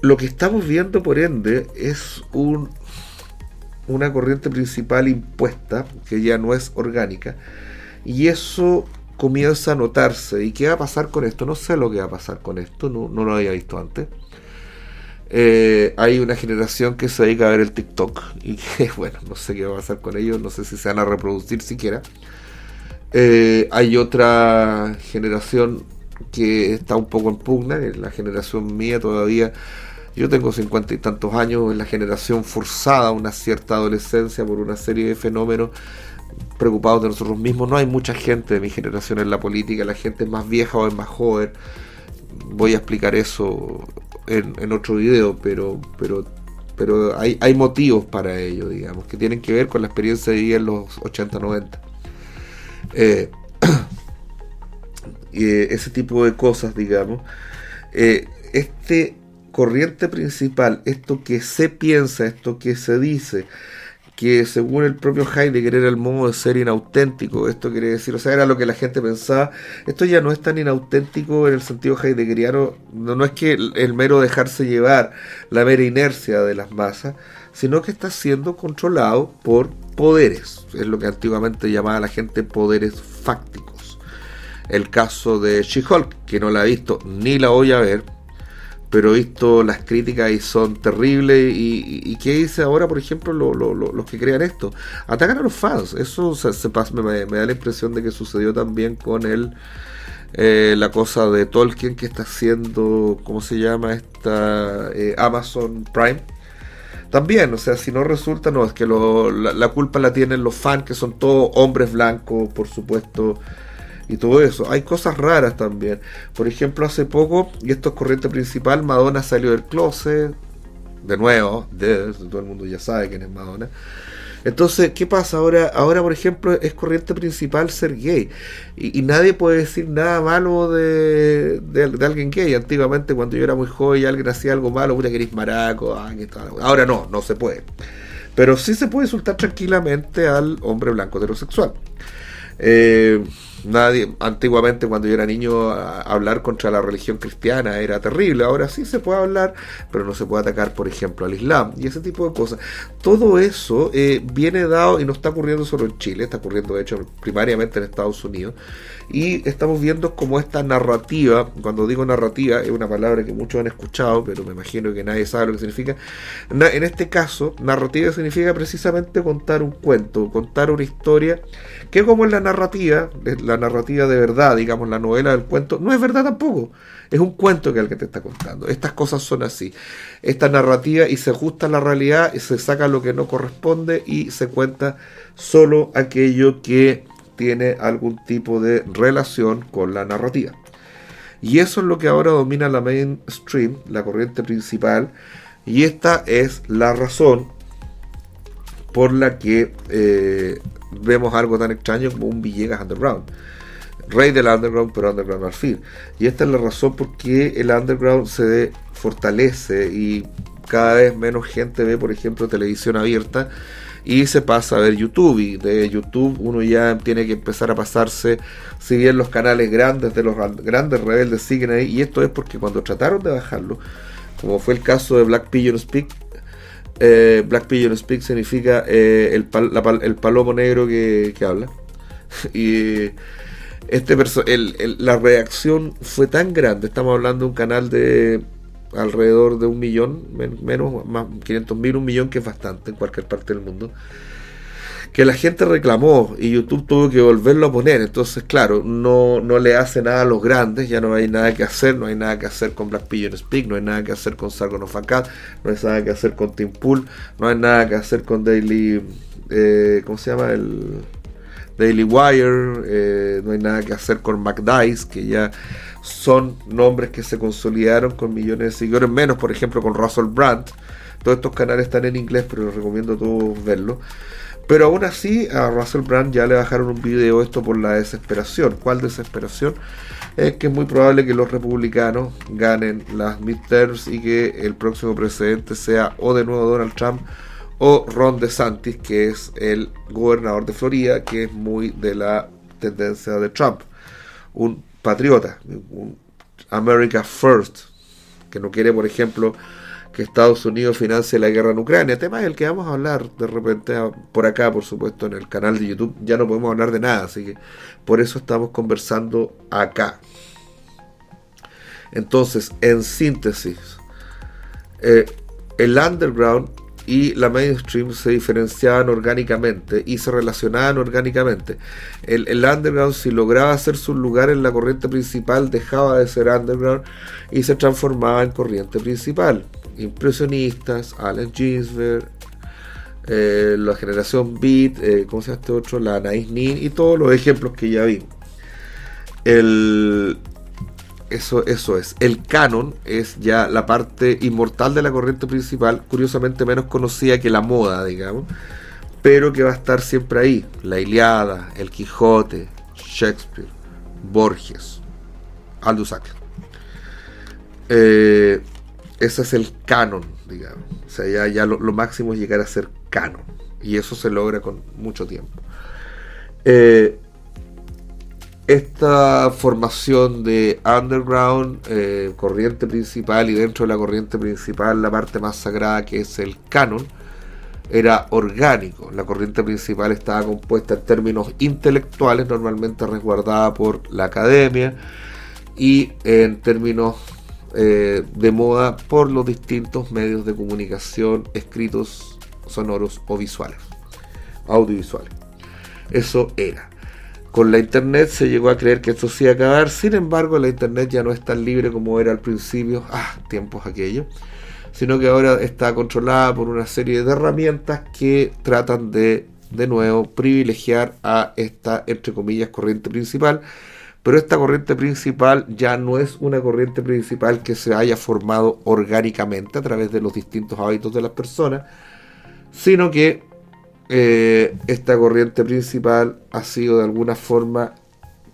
lo que estamos viendo, por ende, es un, una corriente principal impuesta, que ya no es orgánica, y eso comienza a notarse. ¿Y qué va a pasar con esto? No sé lo que va a pasar con esto, no, no lo había visto antes. Eh, hay una generación que se dedica a ver el TikTok y que, bueno, no sé qué va a pasar con ellos, no sé si se van a reproducir siquiera. Eh, hay otra generación que está un poco en pugna, que es la generación mía todavía. Yo tengo cincuenta y tantos años, es la generación forzada una cierta adolescencia por una serie de fenómenos preocupados de nosotros mismos. No hay mucha gente de mi generación en la política, la gente es más vieja o es más joven. Voy a explicar eso en, otro video, pero, pero, pero hay, hay motivos para ello, digamos, que tienen que ver con la experiencia de vida en los 80-90. Eh, ese tipo de cosas, digamos. Eh, este corriente principal, esto que se piensa, esto que se dice, que según el propio Heidegger era el modo de ser inauténtico, esto quiere decir, o sea, era lo que la gente pensaba, esto ya no es tan inauténtico en el sentido heideggeriano, no, no es que el, mero dejarse llevar, la mera inercia de las masas, sino que está siendo controlado por poderes, es lo que antiguamente llamaba la gente poderes fácticos. El caso de She-Hulk, que no la he visto ni la voy a ver, pero he visto las críticas y son terribles. ¿Y, qué dice ahora, por ejemplo, los que crean esto? Atacan a los fans. Eso se, me, da la impresión de que sucedió también con el, eh, la cosa de Tolkien que está haciendo, ¿cómo se llama? Esta eh, Amazon Prime. También, o sea, si no resulta, no, es que la, la culpa la tienen los fans, que son todos hombres blancos, por supuesto y todo eso. Hay cosas raras también. Por ejemplo, hace poco, y esto es corriente principal, Madonna salió del closet. De nuevo, de, todo el mundo ya sabe quién es Madonna. Entonces, ¿qué pasa ahora? Ahora, por ejemplo, es corriente principal ser gay. Y, nadie puede decir nada malo de, de, alguien gay. Antiguamente, cuando yo era muy joven y alguien hacía algo malo, puta que eres maraco. Ah, ahora no, no se puede. Pero sí se puede insultar tranquilamente al hombre blanco heterosexual. Eh, Nadie, antiguamente cuando yo era niño, hablar contra la religión cristiana era terrible. Ahora sí se puede hablar, pero no se puede atacar, por ejemplo, al Islam y ese tipo de cosas. Todo eso eh, viene dado y no está ocurriendo solo en Chile, está ocurriendo de hecho primariamente en Estados Unidos. Y estamos viendo como esta narrativa, cuando digo narrativa, es una palabra que muchos han escuchado, pero me imagino que nadie sabe lo que significa. En este caso, narrativa significa precisamente contar un cuento, contar una historia, que como en la narrativa, la narrativa de verdad, digamos, la novela del cuento, no es verdad tampoco. Es un cuento que que te está contando. Estas cosas son así. Esta narrativa y se ajusta a la realidad y se saca lo que no corresponde y se cuenta solo aquello que tiene algún tipo de relación con la narrativa. Y eso es lo que ahora domina la mainstream, la corriente principal, y esta es la razón por la que eh, vemos algo tan extraño como un Villegas Underground. Rey del underground, pero underground al fin. Y esta es la razón por qué el underground se fortalece y cada vez menos gente ve, por ejemplo, televisión abierta y se pasa a ver YouTube. Y de YouTube uno ya tiene que empezar a pasarse, si bien los canales grandes de los grandes rebeldes siguen ahí, y esto es porque cuando trataron de bajarlo, como fue el caso de Black Pigeon Speak, eh, Black Pigeon Speak significa eh, el, el, palomo negro que, que habla. y este la reacción fue tan grande, estamos hablando de un canal de alrededor de un millón, menos, más 500 mil, un millón, que es bastante en cualquier parte del mundo, que la gente reclamó y YouTube tuvo que volverlo a poner. Entonces, claro, no, no le hace nada a los grandes, ya no hay nada que hacer, no hay nada que hacer con Black Pigeon Speak, no hay nada que hacer con Sargon of no hay nada que hacer con Tim Pool, no hay nada que hacer con Daily, eh, ¿cómo se llama? El Daily Wire, eh, no hay nada que hacer con McDice, que ya son nombres que se consolidaron con millones de seguidores, menos por ejemplo con Russell Brand. Todos estos canales están en inglés, pero les recomiendo a todos verlos. Pero aún así a Russell Brand ya le bajaron un video esto por la desesperación. ¿Cuál desesperación? Es que es muy probable que los republicanos ganen las midterms y que el próximo presidente sea o de nuevo Donald Trump o Ron DeSantis, que es el gobernador de Florida, que es muy de la tendencia de Trump. Un patriota, un America First, que no quiere, por ejemplo, que Estados Unidos financie la guerra en Ucrania, tema del que vamos a hablar de repente por acá, por supuesto, en el canal de YouTube, ya no podemos hablar de nada, así que por eso estamos conversando acá. Entonces, en síntesis, eh, el underground y la mainstream se diferenciaban orgánicamente y se relacionaban orgánicamente. El, underground, si lograba hacer su lugar en la corriente principal, dejaba de ser underground y se transformaba en corriente principal impresionistas, Allen Ginsberg, eh, la generación Beat, eh, ¿cómo se llama este otro? La Nice Nin y todos los ejemplos que ya vi. El, eso, eso es. El canon es ya la parte inmortal de la corriente principal, curiosamente menos conocida que la moda, digamos, pero que va a estar siempre ahí. La Iliada, El Quijote, Shakespeare, Borges, Aldous Huxley. Eh, ese es el canon, digamos. O sea, ya, ya lo, máximo es llegar a ser canon. Y eso se logra con mucho tiempo. Eh, esta formación de underground, eh, corriente principal y dentro de la corriente principal la parte más sagrada que es el canon, era orgánico. La corriente principal estaba compuesta en términos intelectuales, normalmente resguardada por la academia, y en términos eh, de moda por los distintos medios de comunicación escritos, sonoros o visuales, audiovisuales. Eso era. Con la internet se llegó a creer que esto se iba a acabar, sin embargo la internet ya no es tan libre como era al principio, ah, tiempos aquellos, sino que ahora está controlada por una serie de herramientas que tratan de, de nuevo, privilegiar a esta, entre comillas, corriente principal, pero esta corriente principal ya no es una corriente principal que se haya formado orgánicamente a través de los distintos hábitos de las personas, sino que eh, esta corriente principal ha sido de alguna forma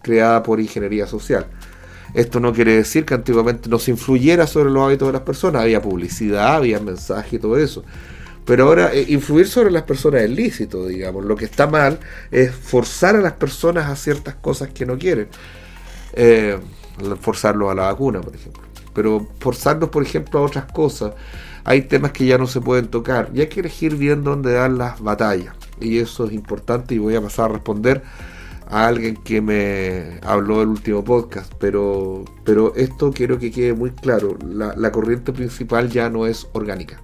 creada por ingeniería social. Esto no quiere decir que antiguamente no se influyera sobre los hábitos de las personas, había publicidad, había mensaje y todo eso. Pero ahora eh, influir sobre las personas es lícito, digamos. Lo que está mal es forzar a las personas a ciertas cosas que no quieren eh, forzarlos a la vacuna, por ejemplo. Pero forzarlos, por ejemplo, a otras cosas. Hay temas que ya no se pueden tocar. Y hay que elegir bien dónde dar las batallas. Y eso es importante y voy a pasar a responder a alguien que me habló del último podcast, pero, pero esto quiero que quede muy claro, la, la, corriente principal ya no es orgánica,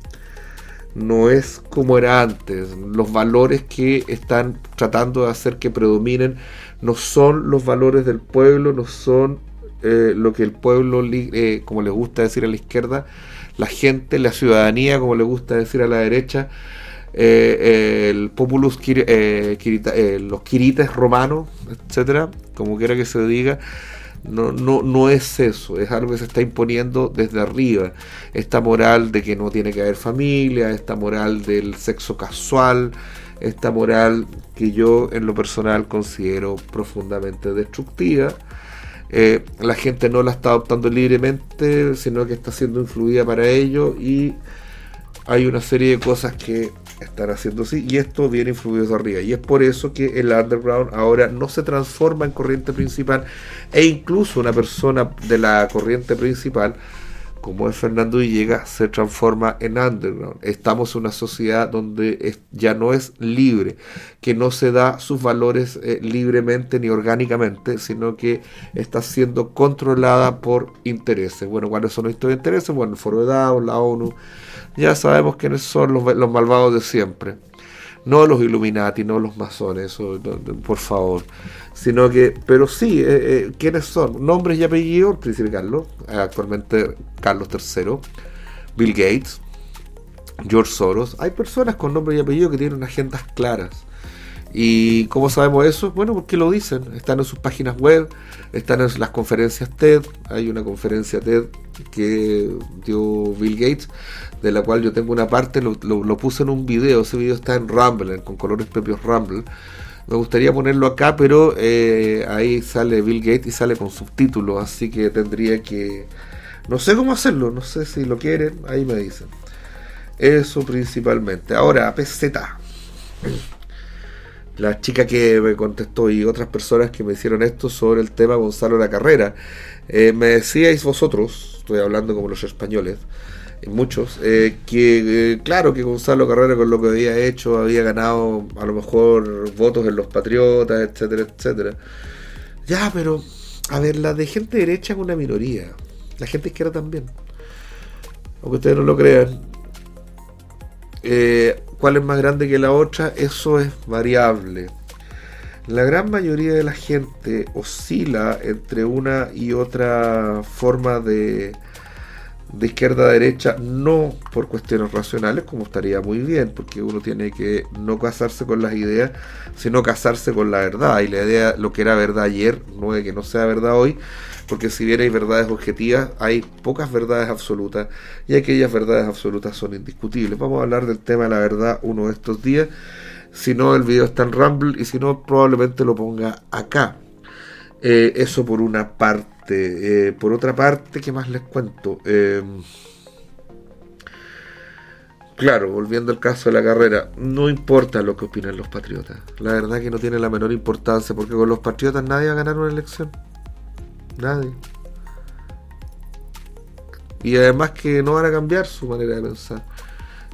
no es como era antes, los valores que están tratando de hacer que predominen no son los valores del pueblo, no son eh, lo que el pueblo, eh, como le gusta decir a la izquierda, la gente, la ciudadanía, como le gusta decir a la derecha, eh, el populus, los quirites romanos, etcétera, como quiera que se diga, no, no, no es eso, es algo que se está imponiendo desde arriba. Esta moral de que no tiene que haber familia, esta moral del sexo casual, esta moral que yo en lo personal considero profundamente destructiva. Eh, la gente no la está adoptando libremente, sino que está siendo influida para ello y hay una serie de cosas que están haciendo así y esto viene influido de arriba. Y es por eso que el underground ahora no se transforma en corriente principal e incluso una persona de la corriente principal como es Fernando Villegas, se transforma en underground. Estamos en una sociedad donde ya no es libre, que no se da sus valores eh, libremente ni orgánicamente, sino que está siendo controlada por intereses. Bueno, ¿cuáles son estos intereses? Bueno, el Foro de Davos, la ONU, ya sabemos quiénes son los, los malvados de siempre. No los Illuminati, no los masones, por favor sino que, pero sí, eh, eh, ¿quiénes son? Nombres y apellidos, el príncipe Carlos, actualmente Carlos III, Bill Gates, George Soros. Hay personas con nombres y apellidos que tienen agendas claras ¿Y cómo sabemos eso? Bueno, porque lo dicen. Están en sus páginas web, están en las conferencias TED. Hay una conferencia TED que dio Bill Gates, de la cual yo tengo una parte, lo, puse en un video. Ese video está en Rumble, con colores propios Rumble. Me gustaría ponerlo acá, pero eh, ahí sale Bill Gates y sale con subtítulos, así que tendría que... No sé cómo hacerlo, no sé si lo quieren, ahí me dicen. Eso principalmente. Ahora, PZ la chica que me contestó y otras personas que me hicieron esto sobre el tema Gonzalo la carrera. Eh, me decíais vosotros, estoy hablando como los españoles, muchos, eh, que eh, claro que Gonzalo Carrera con lo que había hecho había ganado a lo mejor votos en los patriotas, etcétera, etcétera. Ya, pero, a ver, la de gente derecha es una minoría, la gente izquierda también. Aunque ustedes no lo crean. Eh, cuál es más grande que la otra, eso es variable. La gran mayoría de la gente oscila entre una y otra forma de, de izquierda a derecha, no por cuestiones racionales, como estaría muy bien, porque uno tiene que no casarse con las ideas, sino casarse con la verdad. Y la idea, lo que era verdad ayer, no es que no sea verdad hoy, porque si bien hay verdades objetivas, hay pocas verdades absolutas y aquellas verdades absolutas son indiscutibles. Vamos a hablar del tema de la verdad uno de estos días. Si no, el video está en Rumble y si no, probablemente lo ponga acá. Eh, eso por una parte. Eh, por otra parte, ¿qué más les cuento? Eh, claro, volviendo al caso de la carrera, no importa lo que opinen los patriotas. La verdad que no tiene la menor importancia porque con los patriotas nadie va a ganar una elección. Nadie. Y además que no van a cambiar su manera de pensar.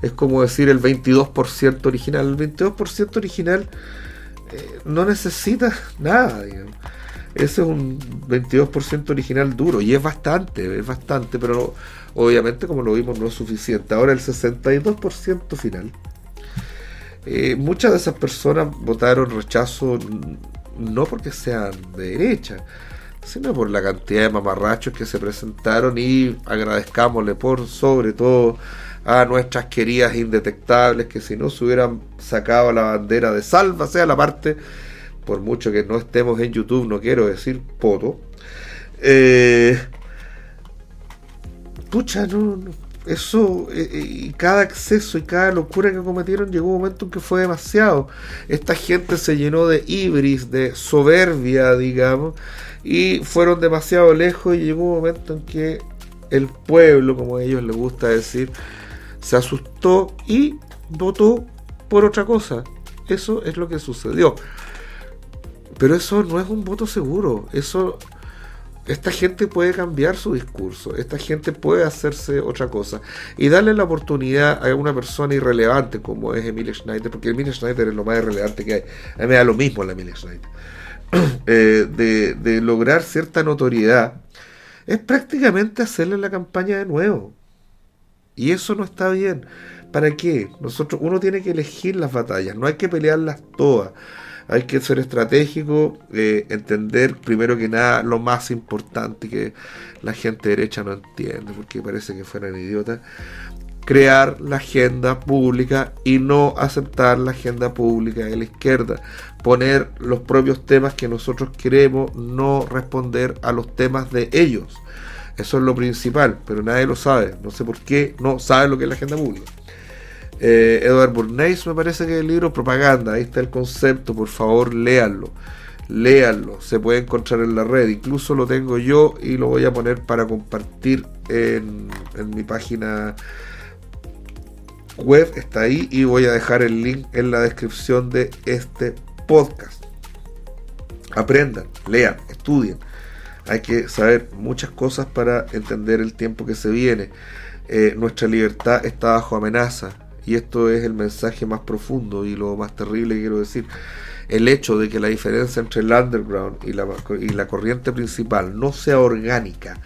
Es como decir el 22% original. El 22% original eh, no necesita nada. Ese es un 22% original duro y es bastante, es bastante, pero obviamente como lo vimos no es suficiente. Ahora el 62% final. Eh, muchas de esas personas votaron rechazo no porque sean de derecha, sino por la cantidad de mamarrachos que se presentaron y agradezcámosle por sobre todo a nuestras queridas indetectables que si no se hubieran sacado la bandera de salva, sea la parte, por mucho que no estemos en YouTube, no quiero decir poto, eh, pucha, no, eso, eh, eh, y cada exceso y cada locura que cometieron llegó un momento en que fue demasiado. Esta gente se llenó de ibris, de soberbia, digamos, y fueron demasiado lejos y llegó un momento en que el pueblo, como a ellos les gusta decir, se asustó y votó por otra cosa. Eso es lo que sucedió. Pero eso no es un voto seguro. Eso esta gente puede cambiar su discurso, esta gente puede hacerse otra cosa y darle la oportunidad a una persona irrelevante como es Emilia Schneider, porque Emilia Schneider es lo más irrelevante que hay. A mí me da lo mismo la Emilia Schneider. Eh, de, lograr cierta notoriedad, es prácticamente hacerle la campaña de nuevo. Y eso no está bien. ¿Para qué? Nosotros, uno tiene que elegir las batallas, no hay que pelearlas todas. Hay que ser estratégico, eh, entender primero que nada lo más importante que la gente derecha no entiende, porque parece que fueran idiotas crear la agenda pública y no aceptar la agenda pública de la izquierda. Poner los propios temas que nosotros queremos, no responder a los temas de ellos. Eso es lo principal, pero nadie lo sabe. No sé por qué no sabe lo que es la agenda pública. Eh, Edward Bernays me parece que el libro Propaganda, ahí está el concepto, por favor léanlo. Léanlo, se puede encontrar en la red, incluso lo tengo yo y lo voy a poner para compartir en, en mi página web está ahí y voy a dejar el link en la descripción de este podcast. Aprendan, lean, estudien. Hay que saber muchas cosas para entender el tiempo que se viene. Eh, nuestra libertad está bajo amenaza y esto es el mensaje más profundo y lo más terrible que quiero decir. El hecho de que la diferencia entre el underground y la, y la corriente principal no sea orgánica,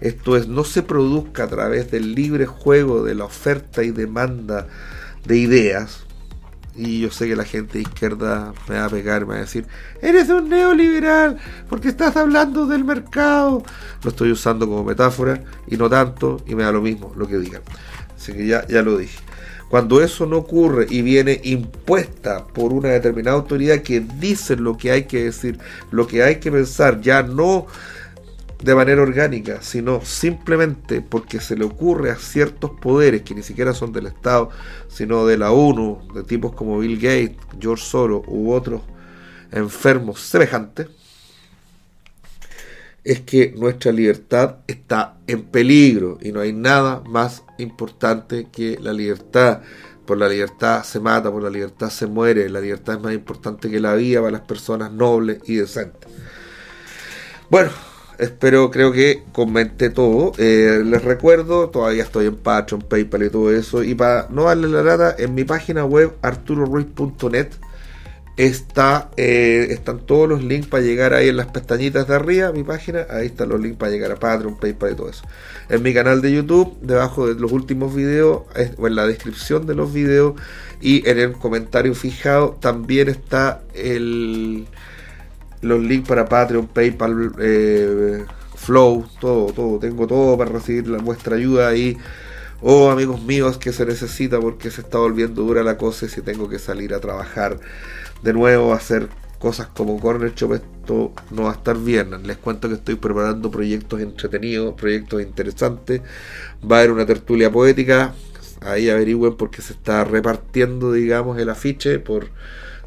esto es, no se produzca a través del libre juego de la oferta y demanda de ideas. Y yo sé que la gente de izquierda me va a pegar, me va a decir, eres un neoliberal porque estás hablando del mercado. Lo estoy usando como metáfora y no tanto y me da lo mismo lo que digan. Así que ya, ya lo dije. Cuando eso no ocurre y viene impuesta por una determinada autoridad que dice lo que hay que decir, lo que hay que pensar, ya no de manera orgánica, sino simplemente porque se le ocurre a ciertos poderes que ni siquiera son del Estado, sino de la ONU, de tipos como Bill Gates, George Soros u otros enfermos semejantes, es que nuestra libertad está en peligro y no hay nada más importante que la libertad. Por la libertad se mata, por la libertad se muere, la libertad es más importante que la vida para las personas nobles y decentes. Bueno, espero, creo que comenté todo. Eh, les recuerdo, todavía estoy en Patreon, PayPal y todo eso. Y para no darle la lata, en mi página web arturoruiz.net eh, están todos los links para llegar ahí en las pestañitas de arriba, mi página. Ahí están los links para llegar a Patreon, PayPal y todo eso. En mi canal de YouTube, debajo de los últimos videos, o en la descripción de los videos y en el comentario fijado, también está el los links para Patreon, PayPal, eh, Flow, todo, todo. Tengo todo para recibir la, vuestra ayuda ahí. Oh, amigos míos, que se necesita porque se está volviendo dura la cosa y si tengo que salir a trabajar de nuevo, hacer cosas como Corner Shop, esto no va a estar bien. Les cuento que estoy preparando proyectos entretenidos, proyectos interesantes. Va a haber una tertulia poética. Ahí averigüen porque se está repartiendo, digamos, el afiche por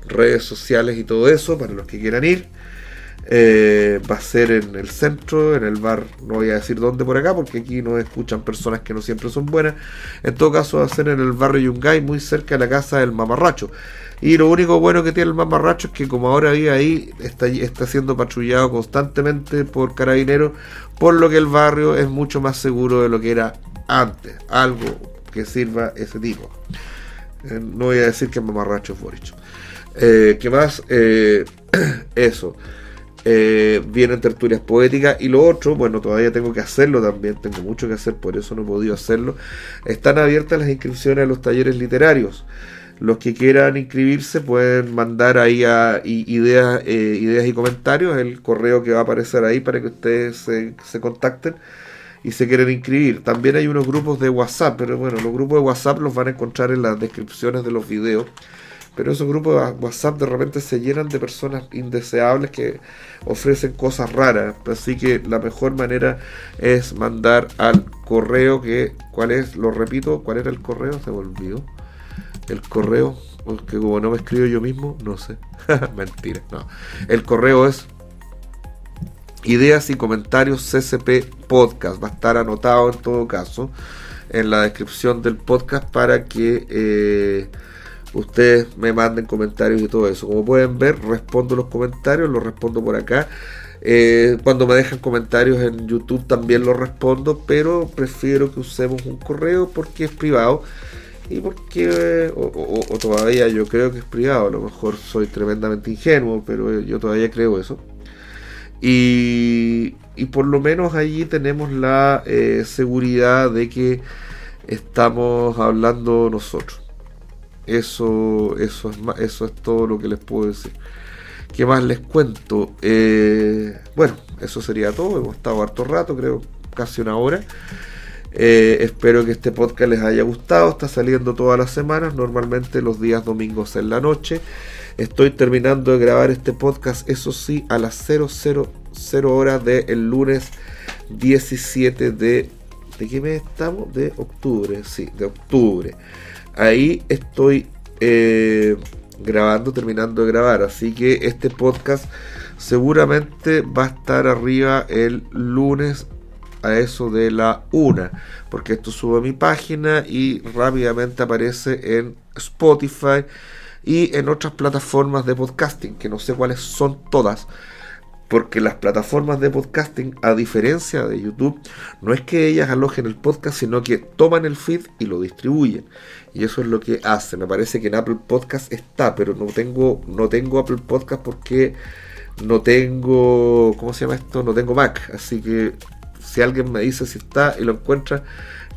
redes sociales y todo eso, para los que quieran ir. Eh, va a ser en el centro, en el bar, no voy a decir dónde por acá, porque aquí no escuchan personas que no siempre son buenas. En todo caso, va a ser en el barrio Yungay, muy cerca de la casa del mamarracho. Y lo único bueno que tiene el mamarracho es que como ahora vive ahí, está, está siendo patrullado constantemente por carabineros, por lo que el barrio es mucho más seguro de lo que era antes. Algo que sirva ese tipo. Eh, no voy a decir que el mamarracho es Boric. Eh, ¿Qué más? Eh, eso. Vienen tertulias poéticas y lo otro, bueno, todavía tengo que hacerlo también, tengo mucho que hacer, por eso no he podido hacerlo. Están abiertas las inscripciones a los talleres literarios. Los que quieran inscribirse pueden mandar ahí a, ideas, ideas y comentarios, el correo que va a aparecer ahí para que ustedes se, se contacten y se quieren inscribir. También hay unos grupos de WhatsApp, pero bueno, los grupos de WhatsApp los van a encontrar en las descripciones de los videos pero esos grupos de WhatsApp de repente se llenan de personas indeseables que ofrecen cosas raras. Así que la mejor manera es mandar al correo que, ¿cuál es? Lo repito, ¿cuál era el correo? Se me olvidó. El correo, que como no me escribo yo mismo, no sé. Mentira, no. El correo es ideas y comentarios CCP Podcast. Va a estar anotado en todo caso en la descripción del podcast para que... Eh, ustedes me manden comentarios y todo eso. Como pueden ver, respondo los comentarios, los respondo por acá. Eh, cuando me dejan comentarios en YouTube también los respondo, pero prefiero que usemos un correo porque es privado y porque, o, todavía yo creo que es privado, a lo mejor soy tremendamente ingenuo, pero yo todavía creo eso. Y, y por lo menos allí tenemos la eh, seguridad de que estamos hablando nosotros. Eso, eso, es, eso es todo lo que les puedo decir. ¿Qué más les cuento? Eh, bueno, eso sería todo. Hemos estado harto rato, creo, casi una hora. Eh, espero que este podcast les haya gustado. Está saliendo todas las semanas, normalmente los días domingos en la noche. Estoy terminando de grabar este podcast, eso sí, a las 000 horas del lunes 17 de... ¿De qué mes estamos? De octubre, sí, de octubre ahí estoy eh, grabando, terminando de grabar. Así que este podcast seguramente va a estar arriba el lunes a eso de la una. Porque esto sube a mi página y rápidamente aparece en Spotify y en otras plataformas de podcasting, que no sé cuáles son todas porque las plataformas de podcasting, a diferencia de YouTube, no es que ellas alojen el podcast, sino que toman el feed y lo distribuyen. Y eso es lo que hace. Me parece que en Apple Podcast está, pero no tengo, no tengo Apple Podcast porque no tengo, ¿cómo se llama esto? No tengo Mac. Así que si alguien me dice si está y lo encuentra,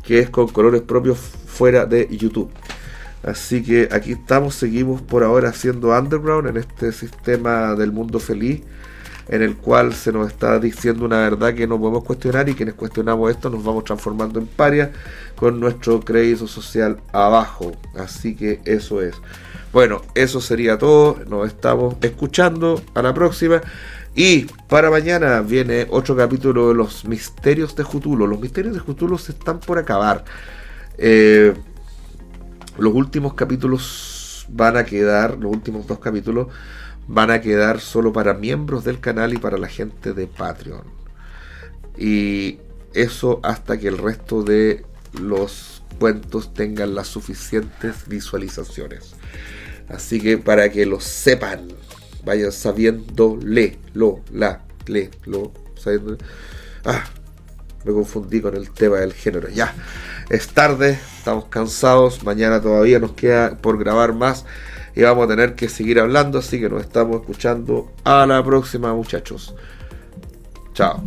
que es con colores propios fuera de YouTube. Así que aquí estamos, seguimos por ahora haciendo underground en este sistema del mundo feliz en el cual se nos está diciendo una verdad que no podemos cuestionar y quienes cuestionamos esto nos vamos transformando en paria con nuestro crédito social abajo. Así que eso es. Bueno, eso sería todo. Nos estamos escuchando. A la próxima. Y para mañana viene otro capítulo de los misterios de Jutulo. Los misterios de Jutulo se están por acabar. Eh, los últimos capítulos van a quedar, los últimos dos capítulos van a quedar solo para miembros del canal y para la gente de Patreon. Y eso hasta que el resto de los cuentos tengan las suficientes visualizaciones. Así que para que lo sepan, vayan sabiendo, le, lo, la, le, lo, sabiendo. Ah, me confundí con el tema del género. Ya, es tarde, estamos cansados, mañana todavía nos queda por grabar más y vamos a tener que seguir hablando, así que nos estamos escuchando a la próxima muchachos. Chao.